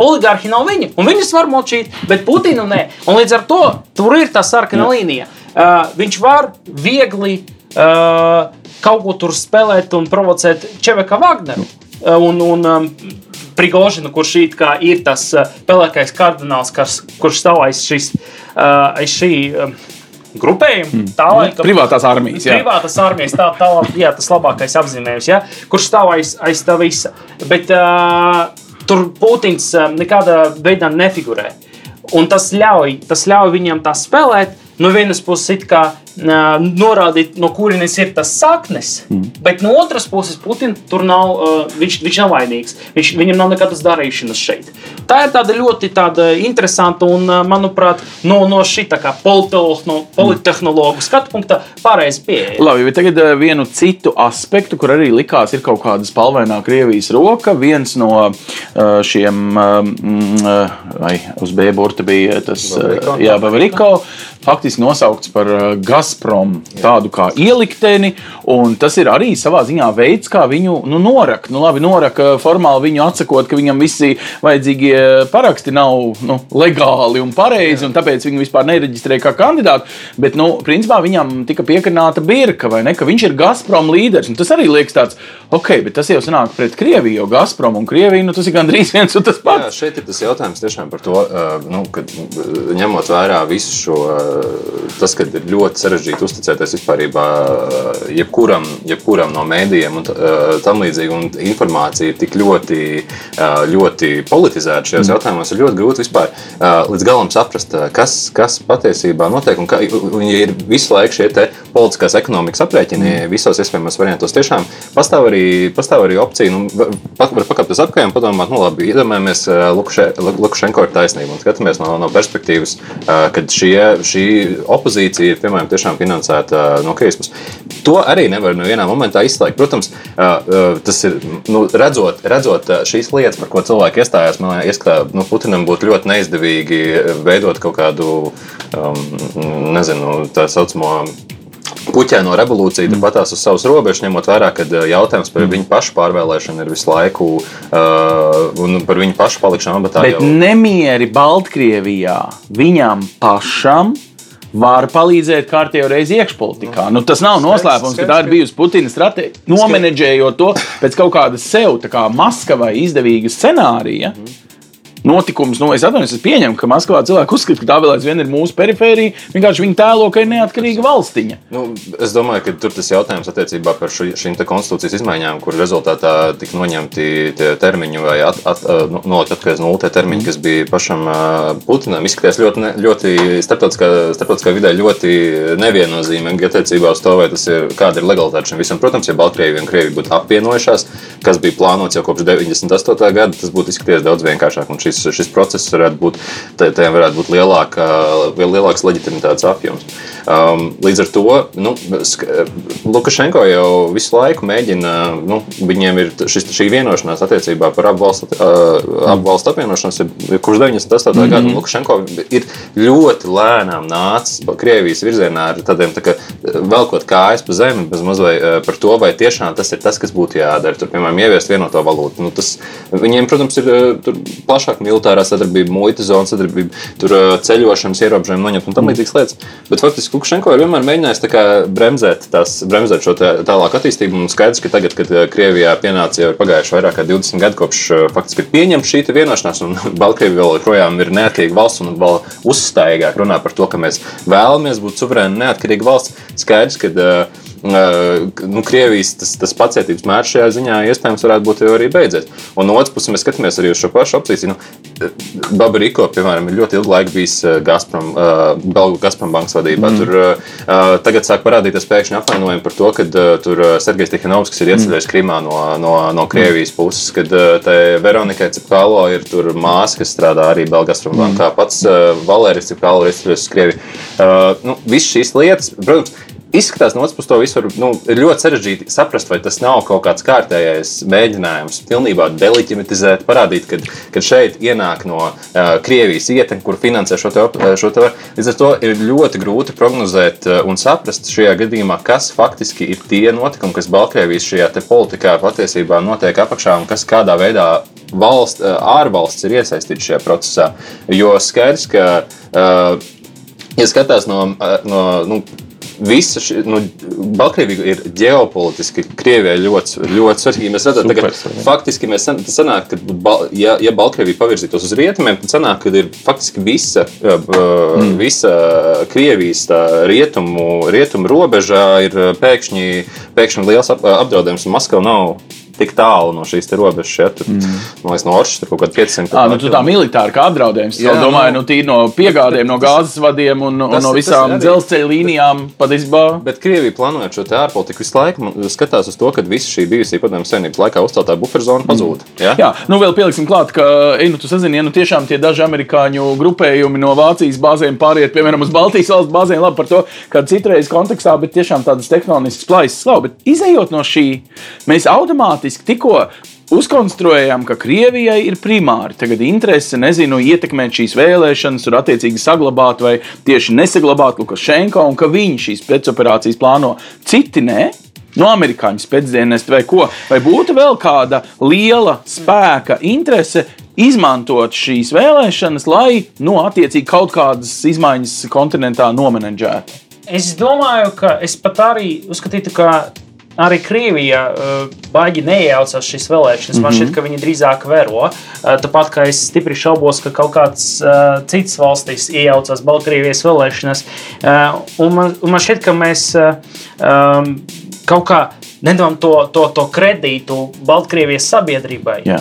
Oligārhi nav viņi, un viņus var močīt, bet Putinu nē. Un līdz ar to tur ir tā sarkana līnija. Uh, viņš var viegli uh, kaut ko tur spēlēt un provocēt Čeveka Wagneru. Uh, un, un um, Prigožinu, kurš it kā ir tas uh, pelēkais kardināls, kas, kurš stāv aiz šīs, uh, šī um, grupējuma. Tā laika Privātās armijas. Jā. Privātas armijas, tā, tā jā, tas labākais apzīmējums, ja? kurš stāv aiz, aiz tā visa. Bet uh, tur Putins nekādā veidā nefigurē. Un tas ļauj, tas ļauj viņam tā spēlēt. No vienas puses it kā uh, norādīt, no kurienes ir tas saknes, mm. bet no otras puses Putins tur nav, uh, viņš, viņš nav vainīgs. Viņš, viņam nav nekādas darīšanas šeit. Tā ir tāda ļoti tāda interesanta un, uh, manuprāt, no, no šī no politehnologu skatu punkta pareizi pieeja. Labi, bet tagad vienu citu aspektu, kur arī likās, ir kaut kāda spalvainā Krievijas roka. Viens no šiem, vai uz B burta bija tas, Bavariko. jā, Bavariko faktiski nosaukts par uh, Gazprom, tādu kā ielikteni. Tas ir arī savā ziņā veids, kā viņu nu, norakt. Nu, labi, noraka formāli viņu atsakot, ka viņam visi vajadzīgie paraksti nav nu, legāli un pareizi, un tāpēc viņu vispār nereģistrēja kā kandidātu. Bet, nu, principā viņam tika piekarnāta birka, vai ne, ka viņš ir Gazprom līderis. Un tas arī liekas tāds, ok, bet tas jau sanāk pret Krieviju, jo Gazprom un Krieviju nu, tas ir gandrīz viens un tas pats. Jā, šeit ir tas jautājums tiešām par to, uh, nu, ka ņemot vērā visu šo tas, ka ir ļoti sarežģīti uzticēties vispār jebkuram, jebkuram no mēdījiem un tam līdzīgi. Un informācija ir tik ļoti, ļoti politizēta šajos mm. jautājumos, ir ļoti grūti vispār līdz galam saprast, kas, kas patiesībā notiek. Un, kā, un ja ir visu laiku šie politiskās ekonomikas aprēķini mm. visos iespējamos variantos, tiešām pastāv arī, pastāv arī opcija, nu, var pakāpties apkārt un padomāt, nu labi, iedomājamies, Lukašenko ir taisnība un skatāmies no, no perspektīvas, kad šie, šī opozīcija ir piemēram tiešām finansēta no Krievijas puses. To arī nevar no vienā momentā izslēgt. Protams, tas ir nu, redzot, redzot šīs lietas, par ko cilvēki iestājās. Man liekas, ka nu, Putinam būtu ļoti neizdevīgi veidot kaut kādu, um, nezinu, tā saucamo puķēno revolūciju mm. patās uz savas robežas, ņemot vērā, ka jautājums par mm. viņu pašu pārvēlēšanu ir visu laiku uh, un par viņu pašu palikšanu amatā. Bet jau... nemieri Baltkrievijā viņam pašam var palīdzēt kārtībā reizi iekšpolitikā. Nu, tas nav noslēpums, ka tā ir bijusi Putina stratēģija. Nomenedžējot to pēc kaut kāda sev, kā Maskavai izdevīga scenārija. Mm notikums. Nu, es atvainojos, es pieņemu, ka Maskavā cilvēki uzskata, ka tā vēl aizvien ir mūsu perifērija. Vienkārši viņi tēlo, ka ir neatkarīga valstiņa. Nu, es domāju, ka tur tas jautājums attiecībā par ši, šīm konstitūcijas izmaiņām, kur rezultātā tika noņemti termiņi vai at, at, nu, nolikt atpakaļ nulle termiņi, kas bija pašam Putinam, izskatījās ļoti, ļoti starptautiskā, starptautiskā vidē ļoti neviennozīmīgi attiecībā uz to, vai tas ir, kāda ir legalitāte šim visam. Protams, ja Baltkrievija un Krievija būtu apvienojušās, kas bija plānots jau kopš 98. gada, tas būtu izskatījies daudz vienkāršāk. Un šis, šis process varētu būt, tajā varētu būt lielāka, lielāks leģitimitātes apjoms. Um, līdz ar to nu, Lukašenko jau visu laiku mēģina, nu, viņiem ir šis, šī vienošanās attiecībā par apvalstu, uh, apvienošanos, ir, kurš 98. Mm -hmm. gada. Lukašenko ir ļoti lēnām nācis Krievijas virzienā ar tādiem tā kā, velkot kājas pa zemi, bez mazliet uh, par to, vai tiešām tas ir tas, kas būtu jādara. Tur, piemēram, ieviest vienoto valūtu. Nu, tas, viņiem, protams, ir uh, plašāk militārā sadarbība, muitas zona sadarbība, tur ceļošanas ierobežojumi noņemt un tam līdzīgas lietas. Bet faktiski Lukašenko ir vienmēr mēģinājis bremzēt, tās, bremzēt šo tālāku attīstību. Un skaidrs, ka tagad, kad eh, Krievijā pienāca jau pagājuši vairāk kā 20 gadi kopš eh, faktiski pieņemta šī vienošanās, un (laughs) Baltkrievija vēl joprojām ir neatkarīga valsts un vēl uzstājīgāk runā par to, ka mēs vēlamies būt suverēna neatkarīga valsts. Skaidrs, ka uh, nu, Krievijas tas, tas pacietības mērs šajā ziņā iespējams varētu būt arī beidzies. Un no otras puses, mēs skatāmies arī uz šo pašu opciju. Nu, Babariko, piemēram, ir ļoti ilgu laiku bijis Gazprom, uh, Belgu Gazprom bankas vadībā. Mm. Tur uh, tagad sāk parādīties pēkšņi apvainojumi par to, ka uh, tur Sergejs Tihanovskis ir ieceļojis mm. Krimā no, no, no Krievijas puses, kad uh, Veronikai Cipkalo ir tur māsa, kas strādā arī Belgu Gazprom mm. bankā. Pats uh, Valērijas Cipkalo ir ieceļojis uz Krieviju. Uh, nu, Visas šīs lietas, protams, Izskatās, no otras puses, to visu nu, ir ļoti sarežģīti saprast, vai tas nav kaut kāds kārtējais mēģinājums pilnībā deleģitimizēt, parādīt, ka, ka šeit ienāk no uh, Krievijas ietekme, kur finansē šo te varu. Līdz ar to ir ļoti grūti prognozēt uh, un saprast šajā gadījumā, kas faktiski ir tie notikumi, kas Baltkrievijas šajā politikā patiesībā notiek apakšā un kas kādā veidā valsts, uh, ārvalsts ir iesaistīts šajā procesā. Jo skaidrs, ka. Uh, Ja skatās no, no nu, visa šī nu, Baltkrievija ir ģeopolitiski Krievijai ļoti, ļoti svarīga. Mēs redzam, ka faktiski mēs sanāk, ka, ja, ja Baltkrievija pavirzītos uz rietumiem, tad sanāk, ka ir faktiski visa, mm. visa Krievijas rietumu, rietumu robežā ir pēkšņi, pēkšņi liels apdraudējums, un Maskava nav tik tālu no šīs robežas. Ja, tur, mm. Man liekas, no Oršas tur kaut kāda 500 Ah, nu, tu tā militāri kā apdraudējums. Jā, domāju, nu, nu, tīri no piegādēm, no (laughs) gāzes vadiem un, un Tas- no tas visām dzelzceļa līnijām. Patiesībā, Bet Krievija plānojot šo te ārpolitiku visu laiku skatās uz to, ka visa šī bijusī padomju savienības laikā uzceltā buferzona pazūd. Ja? Jā, nu vēl pieliksim klāt, ka, ej, nu, tu sazini, ja nu tiešām tie daži amerikāņu grupējumi no Vācijas bāzēm pāriet, piemēram, uz Baltijas valsts bāzēm, labi par to, kad citreiz kontekstā, bet tiešām tādas tehnoloģiskas plaisas nav. Bet izējot no šī, mēs automātiski tikko uzkonstruējām, ka Krievijai ir primāri tagad interese, nezinu, ietekmēt šīs vēlēšanas, tur attiecīgi saglabāt vai tieši nesaglabāt Lukašenko, un ka viņi šīs pēcoperācijas plāno. Citi nē. No amerikāņu spēcdienesta vai ko? Vai būtu vēl kāda liela spēka interese izmantot šīs vēlēšanas, lai nu, attiecīgi kaut kādas izmaiņas kontinentā nomenedžētu? Es domāju, ka es pat arī uzskatītu, ka arī Krievija uh, baigi neiejaucās šīs vēlēšanas. Man šķiet, ka viņi drīzāk vēro. Uh, tāpat kā es stipri šaubos, ka kaut kāds uh, cits valstis iejaucās Baltkrievijas vēlēšanas. Uh, un, man, un man šķiet, ka mēs uh, um, kaut kā nedodam to, to, to kredītu Baltkrievijas sabiedrībai. Jā.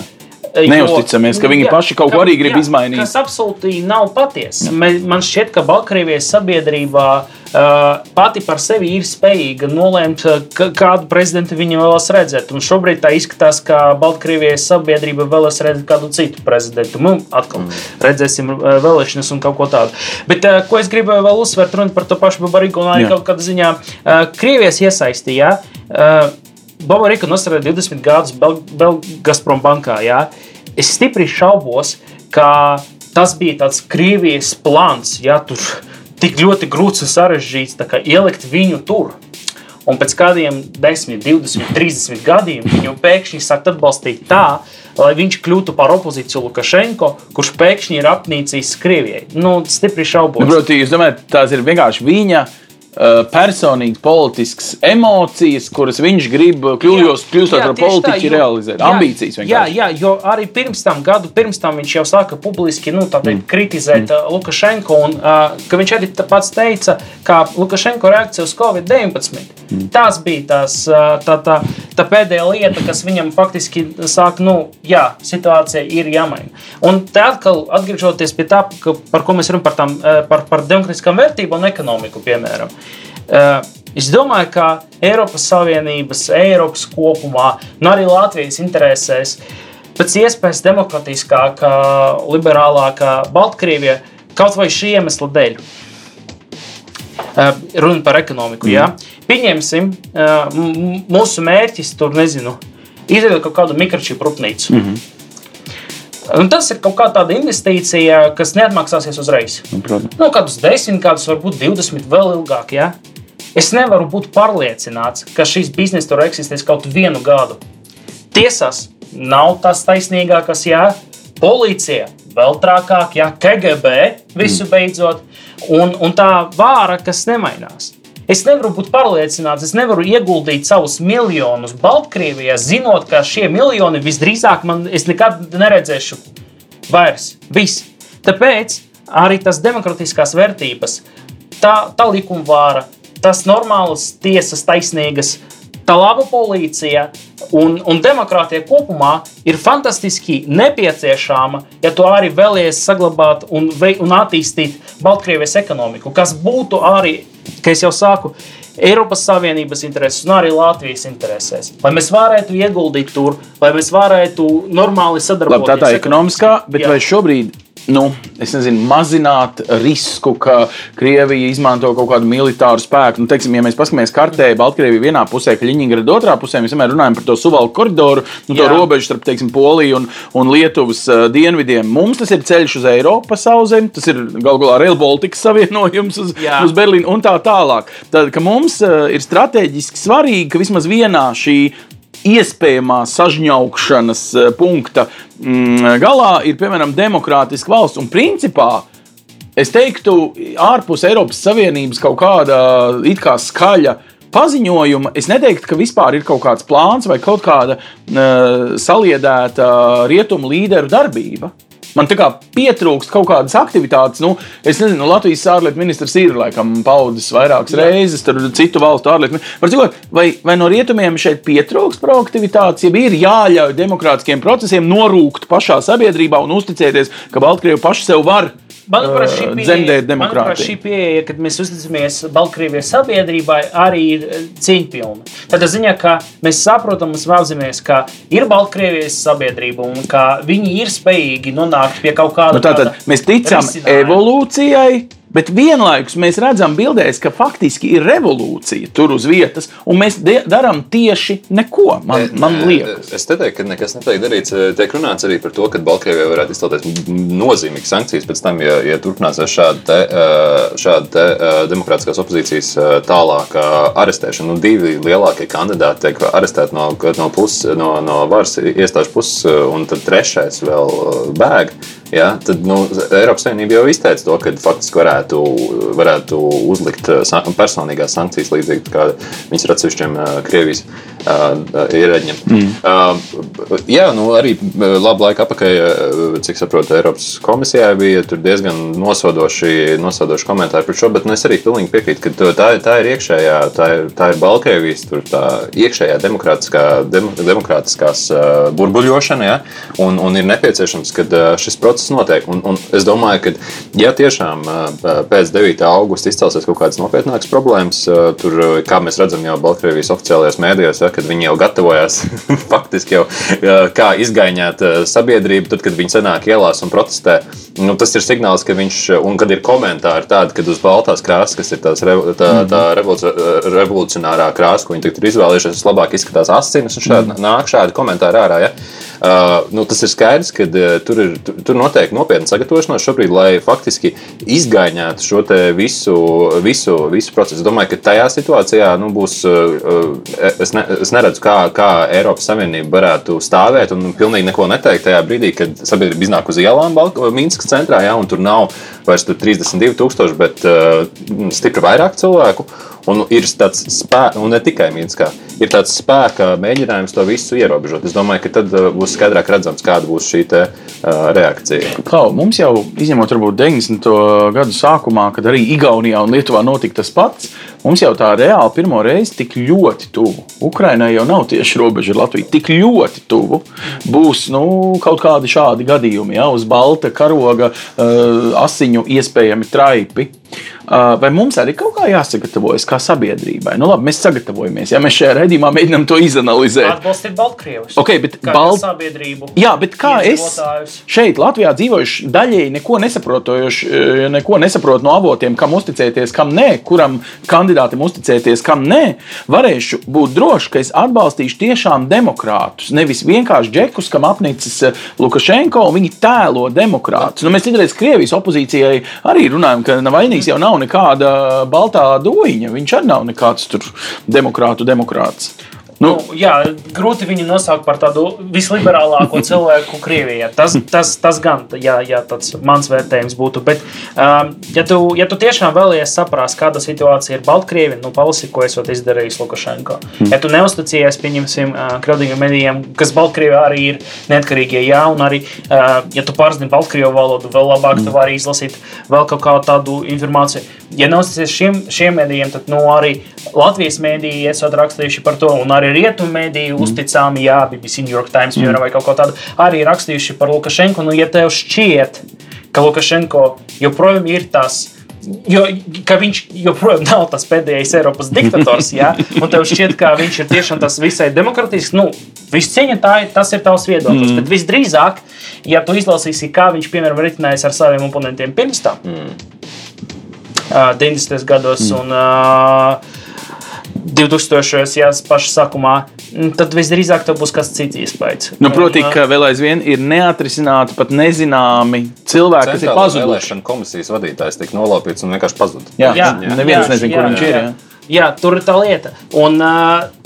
Neusticamies, ka viņi Jā, paši kaut ko arī grib jā, izmainīt. Tas absolūti nav patiesa. Man šķiet, ka Baltkrievijas sabiedrībā uh, pati par sevi ir spējīga nolēmt, uh, kādu prezidentu viņi vēlas redzēt. Un šobrīd tā izskatās, ka Baltkrievijas sabiedrība vēlas redzēt kādu citu prezidentu. Nu, atkal mm. redzēsim uh, vēlēšanas un kaut ko tādu. Bet uh, ko es gribēju vēl uzsvērt, runāt par to pašu Babariku un arī Jā. kaut kādā ziņā uh, Krievijas iesaistījā. Uh, Baba Rika nosarīja 20 gadus Bel- Bel- bankā. Jā. Es stipri šaubos, ka tas bija tāds Krievijas plāns, ja tur tik ļoti grūts un sarežģīts ielikt viņu tur. Un pēc kādiem 10, 20, 30 gadiem viņu pēkšņi sākt atbalstīt tā, lai viņš kļūtu par opozīciju Lukašenko, kurš pēkšņi ir apnīcījis Krievijai. Nu, stipri šaubos. Nu, Protams, jūs domājat, tās ir vienkārši viņa personīgas, politiskas emocijas, kuras viņš grib kļūjot, kļūstot par tā, politiķu, jo- realizēt. jā, Ambīcijas Jā, vienkārši. jā, jo arī pirms tam, gadu pirms tam viņš jau sāka publiski nu, tā teikt, kritizēt mm. Lukašenko. Un, uh, viņš arī tā pats teica, ka Lukašenko reakcija uz Covid-19 mm. tas bija tās, tā, tā, tā pēdējā lieta, kas viņam faktiski sāk, nu, jā, situācija ir jāmaina. Un te atkal atgriežoties pie tā, ka, par ko mēs runājam, par, tām, par, par demokratiskām vērtībām un ekonomiku, piemēram. Uh, Es domāju, ka Eiropas Savienības, Eiropas kopumā, un arī Latvijas interesēs pēc iespējas demokratiskākā, liberālākā Baltkrievija kaut vai šī iemesla dēļ. Uh, Runa par ekonomiku. Mm. Jā. Pieņemsim, m- mūsu mērķis tur, nezinu, izveidot kaut kādu mikročipu rūpnīcu. Mm -hmm. Un tas ir kaut kāda investīcija, kas neatmaksāsies uzreiz. Nu, protams. Nu, kādus desmit gadus, varbūt 20, vēl ilgāk. Ja? Es nevaru būt pārliecināts, ka šis bizness tur eksistēs kaut vienu gadu. Tiesas nav tas taisnīgākais, ja policija vēl trakāk, ja KGB visu beidzot, un, un tā vāra, kas nemainās. Es nevaru būt pārliecināts, es nevaru ieguldīt savus miljonus Baltkrievijā, zinot, ka šie miljoni visdrīzāk man nekad neredzēšu vairs. Viss. Tāpēc arī tas demokratiskās vērtības, tā, tā likuma vāra, tas normāls tiesas taisnīgas, tā laba policija un, un demokrātija kopumā ir fantastiski nepieciešama, ja tu arī vēlies saglabāt un, vei- un attīstīt Baltkrievijas ekonomiku, kas būtu arī, kā jau sāku, Eiropas Savienības interesēs un arī Latvijas interesēs. Lai mēs varētu ieguldīt tur, lai mēs varētu normāli Labi, sadarboties. tā tā ir ekonomiskā, bet Jā. vai šobrīd, nu, nezinu, mazināt risku, ka Krievija izmanto kaut kādu militāru spēku? Nu, teiksim, ja mēs paskatāmies kartē, Baltkrievija vienā pusē, Kaļiņģerada otrā pusē, mēs vienmēr runājam par to suvalku koridoru, nu, to Jā. robežu starp, teiksim, Poliju un, un Lietuvas uh, dienvidiem. Mums tas ir ceļš uz Eiropas sauzemi, tas ir galu galā Rail Baltica savienojums uz, Jā. uz Berlīnu un tā tālāk. Tad, mums uh, ir strateģiski svarīgi, ka vismaz vienā šī iespējamā sažņaukšanas eh, punkta mm, galā ir piemēram demokrātiska valsts. Un principā es teiktu, ārpus Eiropas Savienības kaut kāda it kā skaļa. Paziņojuma es neteiktu, ka vispār ir kaut kāds plāns vai kaut kāda uh, saliedēta rietumu līderu darbība. Man tā kā pietrūkst kaut kādas aktivitātes. Nu, es nezinu, Latvijas ārlietu ministrs ir laikam paudis vairākas Jā. reizes, tur citu valstu ārlietu ministrs. Vai, vai no rietumiem šeit pietrūkst proaktivitātes, ja ir jāļauj demokrātiskiem procesiem norūkt pašā sabiedrībā un uzticēties, ka Baltkrievi paši sev var Manuprāt, šī pieeja, manuprāt, šī pieeja, kad mēs uzticamies Baltkrievijas sabiedrībai, arī ir cīņpilna. Tādā ziņā, ka mēs saprotam un svēlamies, ka ir Baltkrievijas sabiedrība un ka viņi ir spējīgi nonākt pie kaut kāda. Nu, tātad mēs ticam evolūcijai Bet vienlaikus mēs redzam, bildēs, ka faktiski ir revolūcija tur uz vietas, un mēs darām tieši neko. Man, man liekas, es te teiktu, ka nekas netiek darīts. Tiek runāts arī par to, ka Baltkrievijai varētu izstāties nozīmīgas sankcijas pēc tam, ja, ja turpināsies šāda, te, šāda te, demokrātiskās opozīcijas tālāka arestēšana. Nu, divi lielākie kandidāti tiek arestēti no, no, pus, no, no varas iestāžu puses, un tad trešais vēl bēg. Ja, tad nu, Eiropas Savienība jau izteica to, ka faktiski varētu, varētu uzlikt uh, personīgās sankcijas līdzīgi kā viņas ir atsevišķiem uh, Krievijas uh, ierēģiem. Mm. Jā, nu, arī labu laiku atpakaļ, cik saprotu, Eiropas komisijā bija diezgan nosodoši, nosodoši komentāri par šo, bet nu, es arī pilnīgi piekrītu, ka tā, tā ir iekšējā, tā ir, tā ir Baltkrievijas iekšējā demokrātiskā, dem, demokrātiskās burbuļošana, ja, un, un ir nepieciešams, ka šis process process notiek. Un, un es domāju, ka, ja tiešām pēc 9. augusta izcelsies kaut kādas nopietnākas problēmas, tur, kā mēs redzam, jau Baltkrievijas oficiālajos mēdījos, ja, kad viņi jau gatavojās (laughs) faktiski jau kā izgaņot sabiedrību, tad, kad viņi senāk ielās un protestē. Nu, tas ir signāls, ka viņš, un kad ir komentāri tādi, kad uz baltās krāsas, kas ir tās revo, tā, tā mhm. revolucionārā krāsa, ko viņi ir izvēlējušies, labāk izskatās asinis, un šādi, mhm. nāk šādi komentāri ārā. Ja? Uh, nu, tas ir skaidrs, ka uh, tur, ir, tur, tur notiek nopietna sagatavošanās šobrīd, lai faktiski izgaņētu šo visu, visu, visu procesu. Es domāju, ka tajā situācijā nu, būs. Uh, es, ne, es neredzu, kā, kā Eiropas Savienība varētu stāvēt un pilnīgi neko neteikt tajā brīdī, kad sabiedrība iznāk uz ielām Minskas centrā, ja, un tur nav vairs 32,000, bet uh, stipri vairāk cilvēku. Un ir tāds spēks, un ne tikai Minskā, ir tāds spēka mēģinājums to visu ierobežot. Es domāju, ka tad uh, būs skaidrāk redzams, kāda būs šī te, uh, reakcija. Klau, mums jau, izņemot varbūt 90. gadu sākumā, kad arī Igaunijā un Lietuvā notika tas pats, mums jau tā reāli pirmo reizi tik ļoti tuvu. Ukrainai jau nav tieši robeža ar Latviju. Tik ļoti tuvu būs nu, kaut kādi šādi gadījumi, ja uz balta karoga, uh, asiņu iespējami traipi. Uh, vai mums arī kaut kā jāsagatavojas kā sabiedrībai? Nu, labi, mēs sagatavojamies. Ja mēs šajā redzējumā mēģinām to izanalizēt. Atbalstīt Baltkrievus. Okay, bet Balt... sabiedrību. Jā, bet kā es šeit Latvijā dzīvojuši daļēji neko nesaprotojuši, eh, neko nesaprotu no avotiem, kam uzticēties, kam nē, kuram kandidātam uzticēties, kam nē, varēšu būt drošs, ka es atbalstīšu tiešām demokrātus. Nevis vienkārši džekus, kam apnicis eh, Lukašenko, un viņi tēlo demokrātus. Nu, mēs citreiz Krievijas opozīcijai arī runājam, ka Navainīgs jau nav nekāda baltā doiņa. Viņš arī nav nekāds demokrātu demokrāts. Nu, nu, jā, grūti viņu nosaukt par tādu visliberālāko (laughs) cilvēku Krievijā. Tas, tas, tas gan, jā, jā, tāds mans vērtējums būtu. Bet, um, ja, tu, ja tu tiešām vēlies saprast, kāda situācija ir Baltkrievijā, nu, palasi, ko esat izdarījis Lukašenko. Mm. Ja tu neusticies, pieņemsim, uh, kraudīgiem medijiem, kas Baltkrievijā arī ir neatkarīgie, jā, un arī, uh, ja tu pārzini Baltkrievu valodu, vēl labāk mm. tu vari izlasīt vēl kaut kādu tādu informāciju. Ja neusticies šiem, šiem medijiem, tad nu, arī Latvijas mediji esat rakstījuši par to, un arī rietumu mediju mm. uzticami, jā, BBC, New York Times, piemēram, mm. vai kaut ko tādu, arī rakstījuši par Lukašenko. Nu, ja tev šķiet, ka Lukašenko joprojām ir tas. Jo, viņš joprojām nav tas pēdējais Eiropas diktators, ja? un tev šķiet, ka viņš ir tiešām tas visai demokratisks. Nu, Viss cieņa, tā ir, tas ir tavs viedoklis. Mm. Bet visdrīzāk, ja tu izlasīsi, kā viņš, piemēram, ritinājis ar saviem oponentiem pirms tam, mm. Uh, 90. gados, mm. un uh, 2000. jā, pašā sākumā, mm, tad visdrīzāk tas būs kas cits iespējas. Nu, Protams, ka vēl aizvien ir neatrisināti, pat nezināmi cilvēki, kas ir pazuduši. Vēlēšana komisijas vadītājs tika nolaupīts un vienkārši pazuda. Jā, jā, jā. neviens nezina, kur viņš ir. Jā. jā, tur ir tā lieta. Un, uh,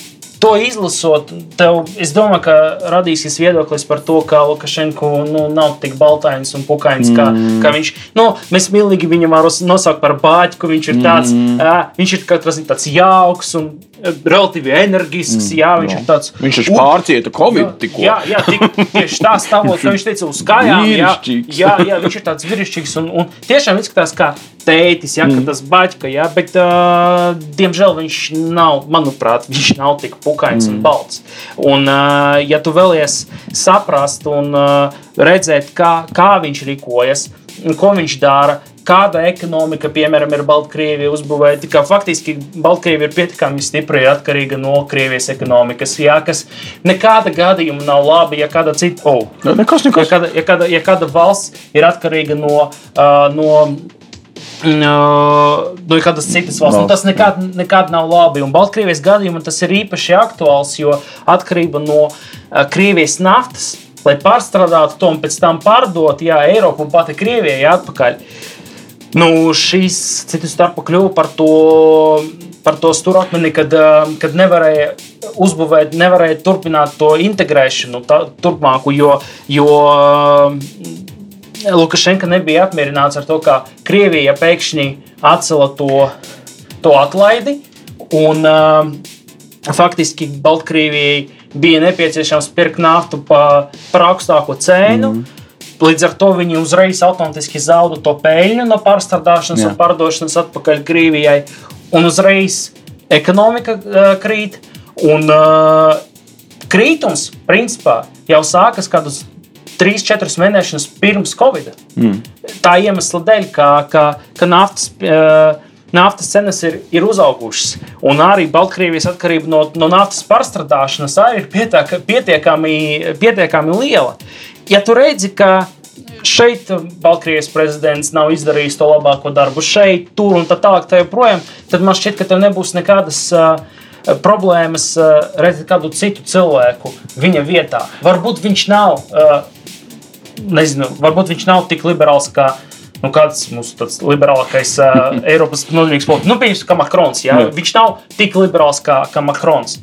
to izlasot, tev, es domāju, ka radīsies viedoklis par to, ka Lukašenko nu, nav tik baltains un pukains, mm. kā, kā viņš. Nu, mēs mīlīgi viņu varam nosaukt par bāķi, ka viņš ir tāds, mm. uh, viņš ir katrs tāds jauks un relatīvi enerģisks. Mm, jā, viņš jā. ir tāds. Viņš taču pārcieta Covid tikko. Jā, jā tik, tieši tā stāvot, ka viņš teica uz kājām. Jā, jā, jā, viņš ir tāds vīrišķīgs un, un tiešām izskatās kā tētis, ja, mm. tas baļķis, ja, bet, uh, diemžēl, viņš nav, manuprāt, viņš nav tik pukains mm. un balts. Un, uh, ja tu vēlies saprast un uh, redzēt, kā, kā viņš rīkojas, ko viņš dara, kāda ekonomika, piemēram, ir Baltkrievija uzbūvēta. Kā faktiski Baltkrievija ir pietiekami stipra, ir atkarīga no Krievijas ekonomikas. Jā, kas nekāda gadījuma nav labi, ja kāda cita, oh, nekas, nekas. Ja, kāda, ja, kāda, ja kāda valsts ir atkarīga no. Uh, no no kādas citas valsts. Nu, tas nekad, nekad nav labi. Un Baltkrievijas gadījumā tas ir īpaši aktuāls, jo atkarība no uh, Krievijas naftas, lai pārstrādātu to un pēc tam pārdot, jā, Eiropu un pati Krievijai atpakaļ. Nu, šīs citas starpā kļuva par to, par to stūrakmeni, kad, kad nevarēja uzbūvēt, nevarēja turpināt to integrēšanu tā, turpmāku, jo, jo Lukašenka nebija apmierināts ar to, ka Krievija pēkšņi atcēla to, to atlaidi. Un, uh, faktiski Baltkrievijai bija nepieciešams pirkt naftu par, par augstāku cenu. Mm. Līdz ar to viņi uzreiz automātiski zauda to peļņu no pārstrādāšanas Jā. un pārdošanas atpakaļ Krievijai. Un uzreiz ekonomika uh, krīt. Un uh, krītums principā jau sākas kādus 3-4 mēnešus pirms Covid. Mm. Tā iemesla dēļ, ka, ka, ka naftas. Uh, naftas cenas ir, ir uzaugušas. Un arī Baltkrievijas atkarība no, no naftas pārstrādāšanas arī ir pietiekami, pietiekami liela ja tu redzi, ka šeit Baltkrievijas prezidents nav izdarījis to labāko darbu, šeit, tur un tā tālāk, tā joprojām, tad man šķiet, ka tev nebūs nekādas. Uh, Problēmas uh, redzēt kādu citu cilvēku viņa vietā. Varbūt viņš nav, uh, nezinu, varbūt viņš nav tik liberāls kā nu, kāds mūsu liberālākais uh, (laughs) Eiropas nozīmīgs politiķis. Nu, piemēram, kā Makrons. Ja? Viņš nav tik liberāls kā, kā Makrons.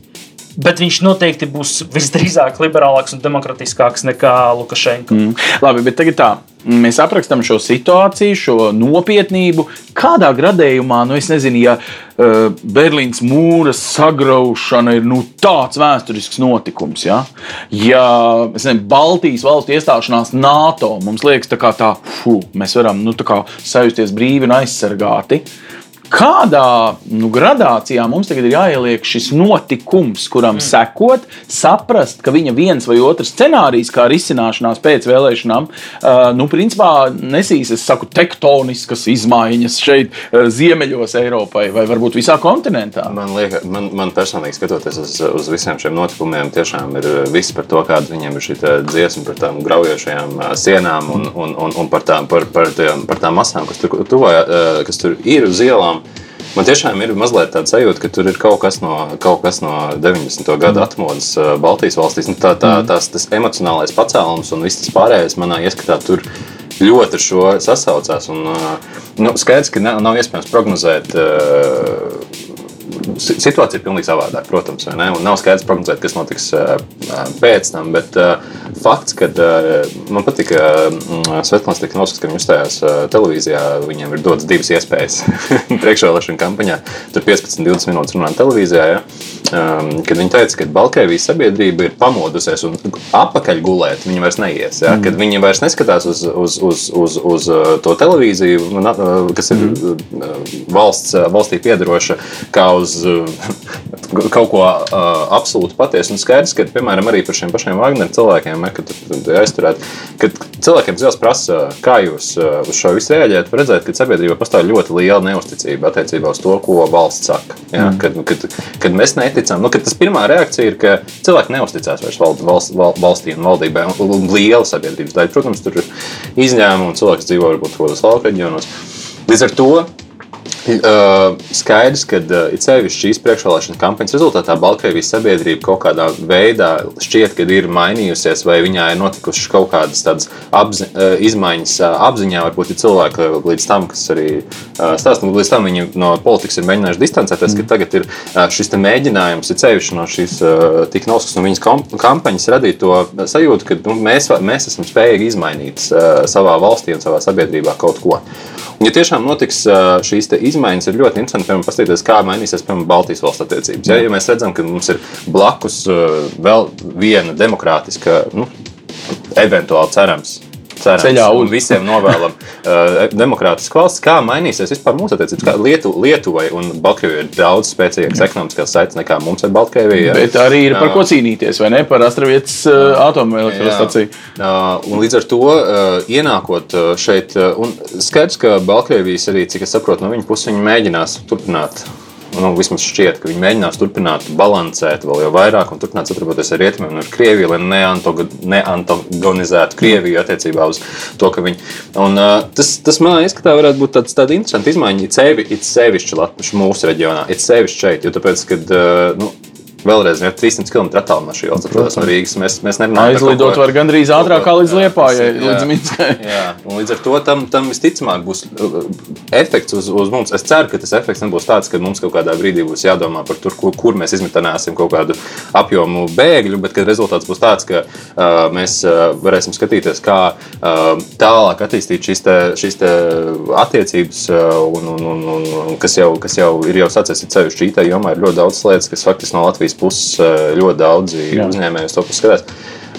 Bet viņš noteikti būs visdrīzāk liberālāks un demokratiskāks nekā Lukašenko. Mm. Labi, bet tagad tā. Mēs aprakstām šo situāciju, šo nopietnību. Kādā gradējumā, nu, es nezinu, ja uh, Berlīnas mūra sagraušana ir nu, tāds vēsturisks notikums, ja, ja nezinu, Baltijas valstu iestāšanās NATO mums liekas, tā kā tā, fu, mēs varam nu, sajusties brīvi un aizsargāti. Uh, Kādā nu, gradācijā mums tagad ir jāieliek šis notikums, kuram mm. sekot, saprast, ka viņa viens vai otrs scenārijs, kā risināšanās pēc vēlēšanām, uh, nu, principā nesīs, es saku, tektoniskas izmaiņas šeit, uh, ziemeļos Eiropai vai varbūt visā kontinentā. Man, liek, man, man personīgi skatoties uz, uz visiem šiem notikumiem, tiešām ir viss par to, kāda viņiem ir šī dziesma par tām graujošajām sienām un, un, un, un par, tām, par, par, tām, par tām masām, kas tur, tuvā, kas tur ir uz ielām. Man tiešām ir mazliet tāda sajūta, ka tur ir kaut kas no, kaut kas no 90. gada mm. atmodas Baltijas valstīs. Nu, tā, tā, mm. tās, tas emocionālais pacēlums un viss tas pārējais manā ieskatā tur ļoti ar šo sasaucās. Un, nu, skaidrs, ka nav, nav iespējams prognozēt situācija ir pilnīgi savādāka, protams, un nav skaidrs prognozēt, kas notiks pēc tam. Bet fakts, ka man patīk, ka Svetlāns Tiknovskis, kad viņš uzstājās televīzijā, viņiem ir dotas divas iespējas (laughs) priekšvēlēšana kampaņā. Tur 15-20 minūtes runāt televīzijā. Ja? Kad viņi teica, ka Baltkrievijas sabiedrība ir pamodusies un apakaļ gulēt, viņi vairs neies. Ja? Mm. Kad viņi vairs neskatās uz, uz, uz, uz, uz to televīziju, kas ir mm. valsts, valstī piedaroša, kā uz kaut ko uh, absolūti patiesu. Un skaidrs, ka, piemēram, arī par šiem pašiem Wagner cilvēkiem, ja, kad aizturēt, kad cilvēkiem zils prasa, kā jūs uz šo visu reaģējat, redzēt, ka sabiedrībā pastāv ļoti liela neusticība attiecībā uz to, ko valsts saka. Ja, mm. kad, kad, kad mēs neticam, nu, kad tas pirmā reakcija ir, ka cilvēki neusticās vairs val, valsts, val, valstī un valdībai, un, liela sabiedrības daļa. Protams, tur ir izņēmumi, un cilvēks dzīvo varbūt kādos lauka reģionos. Līdz ar to Uh, skaidrs, ka uh, it sevišķi šīs priekšvēlēšana kampaņas rezultātā Baltkrievijas sabiedrība kaut kādā veidā šķiet, ka ir mainījusies, vai viņā ir notikušas kaut kādas tādas apzi, uh, izmaiņas apziņā. Varbūt ir cilvēki līdz tam, kas arī stāsta, līdz tam viņi no politikas ir mēģinājuši distancēties, mm. ka tagad ir šis mēģinājums, it sevišķi no šīs tik noskas un viņas kampaņas radīt to sajūtu, ka nu, mēs, mēs esam spējīgi izmainīt savā valstī un savā sabiedrībā kaut ko. Ja tiešām notiks šīs te izmaiņas, ir ļoti interesanti piemēram, paskatīties, kā mainīsies piemēram, Baltijas valsts attiecības. Ja, ja mēs redzam, ka mums ir blakus ā, vēl viena demokrātiska, nu, eventuāli cerams. Cerams, Ceļā un uz. visiem novēlam uh, demokrātisku valsts. Kā mainīsies vispār mūsu attiecības? Kā Lietu, Lietuvai un Baltkrievijai ir daudz spēcīgākas ekonomiskās saites nekā mums ar Baltkrieviju. Bet arī ir par ko cīnīties, vai ne? Par Astravietas uh, atomelektrostaciju. Uh, un līdz ar to uh, ienākot šeit, uh, un skaidrs, ka Baltkrievijas arī, cik es saprotu, no viņa puses viņi mēģinās turpināt. Nu, vismaz šķiet, ka viņi mēģinās turpināt balansēt vēl vairāk un turpināt sadarboties ar rietumiem un ar Krieviju, lai neantagonizētu Krieviju attiecībā uz to, ka viņi. Un, uh, tas, tas man liekas, ka tā varētu būt tāds, tāda interesanta izmaiņa. It sevi- it sevišķi Latvijas mūsu reģionā, it sevišķi šeit, jo tāpēc, kad, uh, nu, Vēlreiz, jau 300 km attālumā no šī valsts atrodas no Rīgas. Mēs, mēs kaut Aizlidot ko- var gandrīz ātrāk kā līdz ir- līdz. Minskai. Jā, un līdz ar to tam, tam visticamāk būs uh, efekts uz, uz mums. Es ceru, ka tas efekts nebūs tāds, ka mums kaut kādā brīdī būs jādomā par to, kur, kur mēs izmitināsim kaut kādu apjomu bēgļu, bet rezultāts būs tāds, ka uh, mēs uh, varēsim skatīties, kā uh, tālāk attīstīt šīs, te, šīs te attiecības, uh, un, un, un, un, kas, jau, kas jau ir jau sācies ceļš šī jomā. Ir ļoti daudz lietas, kas faktiski no Latvijas puses uh, ļoti daudzi uzņēmēji uz to paskatās.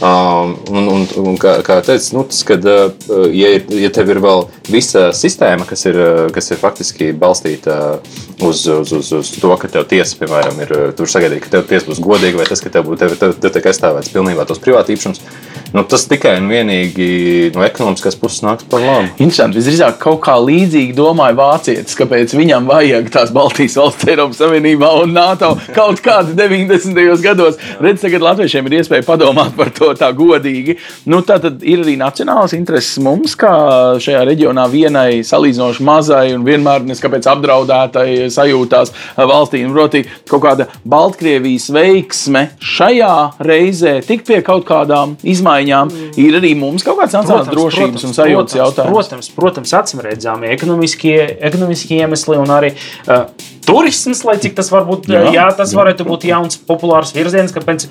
Um, un, un, un kā, kā teicu, nu, tas, kad, uh, ja, ir- ja tev ir vēl visa sistēma, kas ir, uh, kas ir faktiski balstīta uz, uz, uz, uz to, ka tev tiesa, piemēram, ir tur sagaidīt, ka tev tiesa būs godīga, vai tas, ka tev, būtu- tev, tev, tev tiek aizstāvēts pilnībā tos privātīpašums, nu, tas tikai un vienīgi no ekonomiskās puses nāks par labu. Interesanti. Visdrīzāk kaut kā līdzīgi domāja vācietis, kāpēc viņam vajag tās Baltijas valsts Eiropas Savienībā un NATO kaut kādā 90. gados. Redz, tagad latviešiem ir iespēja padomāt par to tā godīgi. Nu, tā tad ir arī nacionāls intereses mums, kā šajā reģionā vienai salīdzinoši mazai un vienmēr neskapēc apdraudētai sajūtās valstī. Un, proti, kaut kāda Baltkrievijas veiksme šajā reizē tik pie kaut kādām izmaiņām ir arī mums kaut kāds nacionāls drošības un sajūtas jautājums. Protams, protams acīm redzami ekonomiskie, ekonomiskie iemesli un arī uh, turisms, lai cik tas var būt, Jā, jā, jā, tas varētu būt jauns, populārs virziens, kāpēc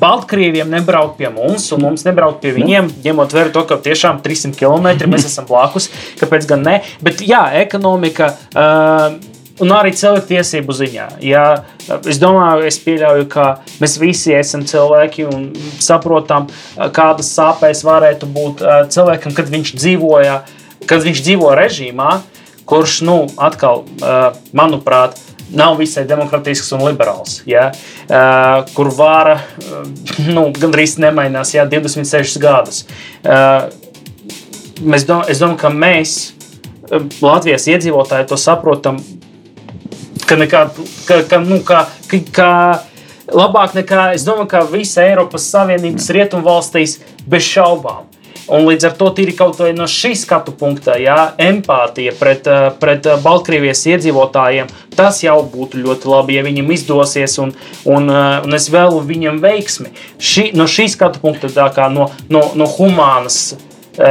Baltkrieviem nebraukt pie mums un mums nebraukt pie viņiem, ņemot vērā to, ka tiešām 300 km mēs esam blakus. (laughs) Kāpēc gan ne? Bet jā, ekonomika. Uh, Un arī cilvēktiesību ziņā. Ja, es domāju, es pieļauju, ka mēs visi esam cilvēki un saprotam, kādas sāpes varētu būt uh, cilvēkam, kad viņš dzīvoja, kad viņš dzīvo režīmā, kurš, nu, atkal, uh, manuprāt, nav visai demokratisks un liberāls. Ja? Uh, kur vara nu, gandrīz nemainās ja, 26 gadus. Mēs dom es domāju, ka mēs, Latvijas iedzīvotāji, to saprotam, ka, nekā, ka, ka, nu, ka, ka, ka labāk nekā es domāju, ka visa Eiropas Savienības rietumvalstīs bez šaubām. Un līdz ar to tīri kaut vai no šī skatu punkta, jā, empātija pret, eh, pret eh, Baltkrievijas iedzīvotājiem, tas jau būtu ļoti labi, ja viņam izdosies, un, un, eh, un es vēlu viņam veiksmi. Ši, no šī skatu punkta, kā no, no, no humānas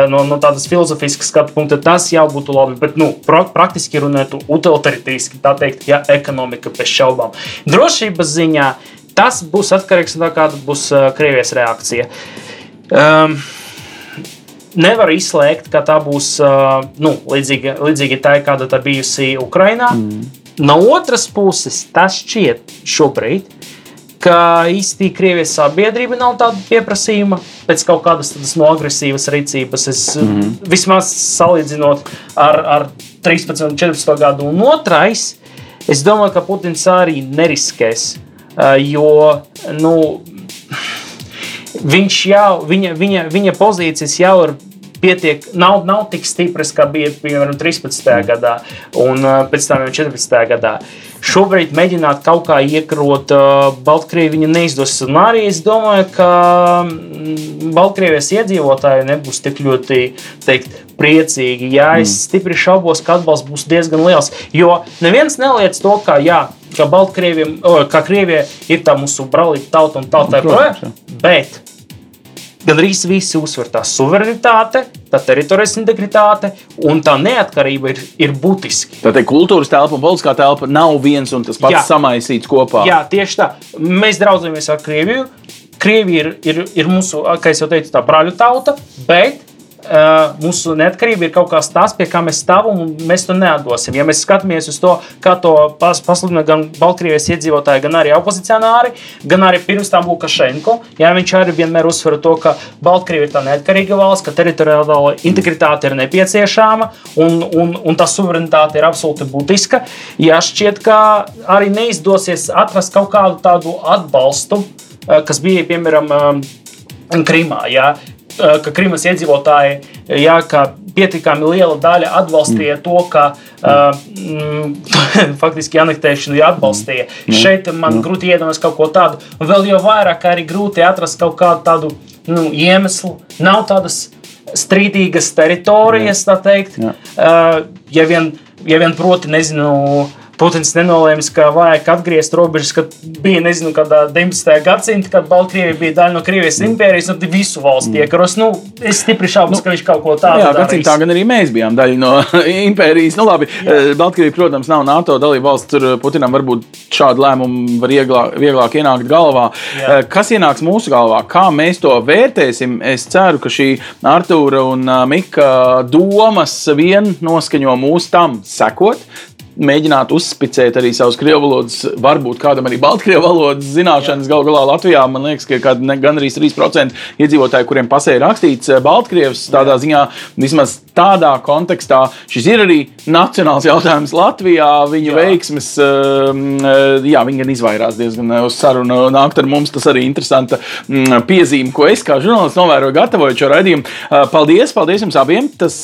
no, no tādas filozofiskas skatu punkta, tas jau būtu labi. Bet, nu, pra, praktiski runājot, utilitaristiski, tā teikt, ja ekonomika bez šaubām. Drošības ziņā tas būs atkarīgs no tā, kāda būs uh, Krievijas reakcija. Um, Nevar izslēgt, ka tā būs uh, nu, līdzīga, līdzīga tā, kāda tā bijusi Ukrajinā. Mm. No otras puses, tas šķiet šobrīd, ka īsti Krievijas sabiedrība nav tāda pieprasījuma pēc kaut kādas tādas no agresīvas rīcības. Es mm -hmm. vismaz salīdzinot ar, ar 13 un 14 gadu. Un otrais, es domāju, ka Putins arī neriskēs, jo nu, (sighs) viņš jau, viņa, viņa, viņa pozīcijas jau ir. Pietiek, nav, nav tik stipras, kā bija piemēram 13. gadā un uh, pēc tam jau 14. gadā. Šobrīd mēģināt kaut kā iekrot uh, Baltkrieviju neizdosies. Un arī es domāju, ka mm, Baltkrievijas iedzīvotāji nebūs tik ļoti teikt, priecīgi. Jā, es stipri šaubos, ka atbalsts būs diezgan liels. Jo neviens neliec to, ka, jā, ka Baltkrieviem, o, ka Krievija ir tā mūsu brālīga tauta un tā Protams, joprojām. Bet Gan arī visi uzsver tā suverenitāte, tā teritorijas integritāte un tā neatkarība ir, ir būtiski. Tā teikt, kultūras telpa un politiskā telpa nav viens un tas pats Jā. samaisīts kopā. Jā, tieši tā. Mēs draudzamies ar Krieviju. Krievija ir, ir, ir mūsu, kā jau teicu, tā brāļu tauta, bet mūsu neatkarība ir kaut kas tāds, pie kā mēs stāvam un mēs to neatdosim. Ja mēs skatāmies uz to, kā to pas, pasludina gan Baltkrievijas iedzīvotāji, gan arī opozicionāri, gan arī pirms tam Lukašenko, ja viņš arī vienmēr uzsver to, ka Baltkrievija ir tā neatkarīga valsts, ka teritoriālā integritāte ir nepieciešama un, un, un tā suverenitāte ir absolūti būtiska. Ja šķiet, ka arī neizdosies atrast kaut kādu tādu atbalstu, uh, kas bija piemēram Krimā. Ja? Eh, ka Krimas iedzīvotāji jā, ka pietiekami liela daļa atbalstīja mm. to, ka uh, mm, (laughs) faktiski anektēšanu atbalstīja. Mm. Šeit man mm. grūti iedomāties kaut ko tādu. Vēl jau vairāk arī grūti atrast kaut kādu tādu nu, iemeslu. Nav tādas strīdīgas teritorijas, tā teikt. Uh, ja, vien, ja vien proti, nezinu. Putins nenolēma, ka vajag atgriezt robežas, kad bija, nezinu, kādā 19. gadsimtā, kad Baltkrievija bija daļa no Krievijas mm. impērijas, un visu valsts mm. iekaros. Nu, es stipri šaubos, nu, ka viņš kaut ko tādu darīs. Jā, gadsimtā gan arī mēs bijām daļa no (laughs) impērijas. Nu, labi, jā. Eh, Baltkrievija, protams, nav NATO dalība valsts, tur eh, Putinam varbūt šādu lēmumu var ieglāk, vieglāk ienākt galvā. Jā. Eh, kas ienāks mūsu galvā? Kā mēs to vērtēsim? Es ceru, ka šī Artūra un Mika domas vien noskaņo mūs tam sekot mēģināt uzspicēt arī savus krievu valodas, varbūt kādam arī baltkrievu valodas zināšanas. Galu galā Latvijā man liekas, ka gan arī 3% iedzīvotāji, kuriem pasē ir rakstīts eh, Baltkrievs, tādā ziņā vismaz tādā kontekstā šis ir arī nacionāls jautājums Latvijā. Viņu jā. veiksmes, ehm, eh, jā, viņi gan izvairās diezgan eh, uz sarunu nākt ar mums. Tas arī interesanta mm, piezīme, ko es kā žurnālists novēroju, gatavojot šo raidījumu. Paldies, paldies jums abiem. Tas,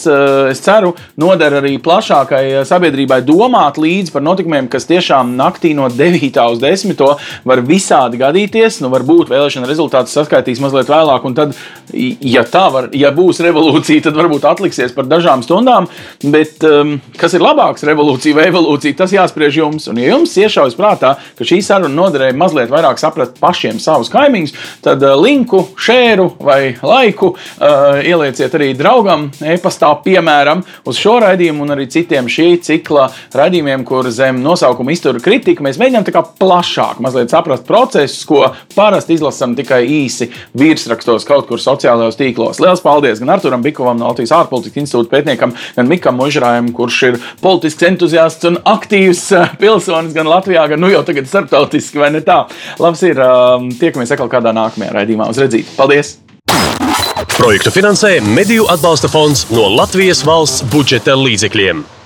es ceru, noder arī plašākai sabiedrībai domāt domāt līdzi par notikumiem, kas tiešām naktī no 9. uz 10. var visādi gadīties. Nu, varbūt vēlēšana rezultātus saskaitīs mazliet vēlāk, un tad, ja tā var, ja būs revolūcija, tad varbūt atliksies par dažām stundām. Bet um, kas ir labāks, revolūcija vai evolūcija, tas jāspriež jums. Un, ja jums iešaujas prātā, ka šī saruna noderēja mazliet vairāk saprast pašiem savus kaimiņus, tad uh, linku, šēru vai laiku uh, ielieciet arī draugam e-pastā, piemēram, uz šo raidījumu un arī citiem šī cikla raidījumiem raidījumiem, kur zem nosaukuma iztur kritika, mēs mēģinām tā kā plašāk mazliet saprast procesus, ko parasti izlasām tikai īsi virsrakstos kaut kur sociālajos tīklos. Lielas paldies gan Arturam Bikovam no Latvijas ārpolitikas institūta pētniekam, gan Mikam Možrājam, kurš ir politisks entuziasts un aktīvs eh, pilsonis gan Latvijā, gan nu jau tagad starptautiski, vai ne tā? Labs ir, um, tiekamies atkal kādā nākamajā raidījumā uz redzīt. Paldies! Projektu finansē Mediju atbalsta fonds no Latvijas valsts budžeta līdzekļiem.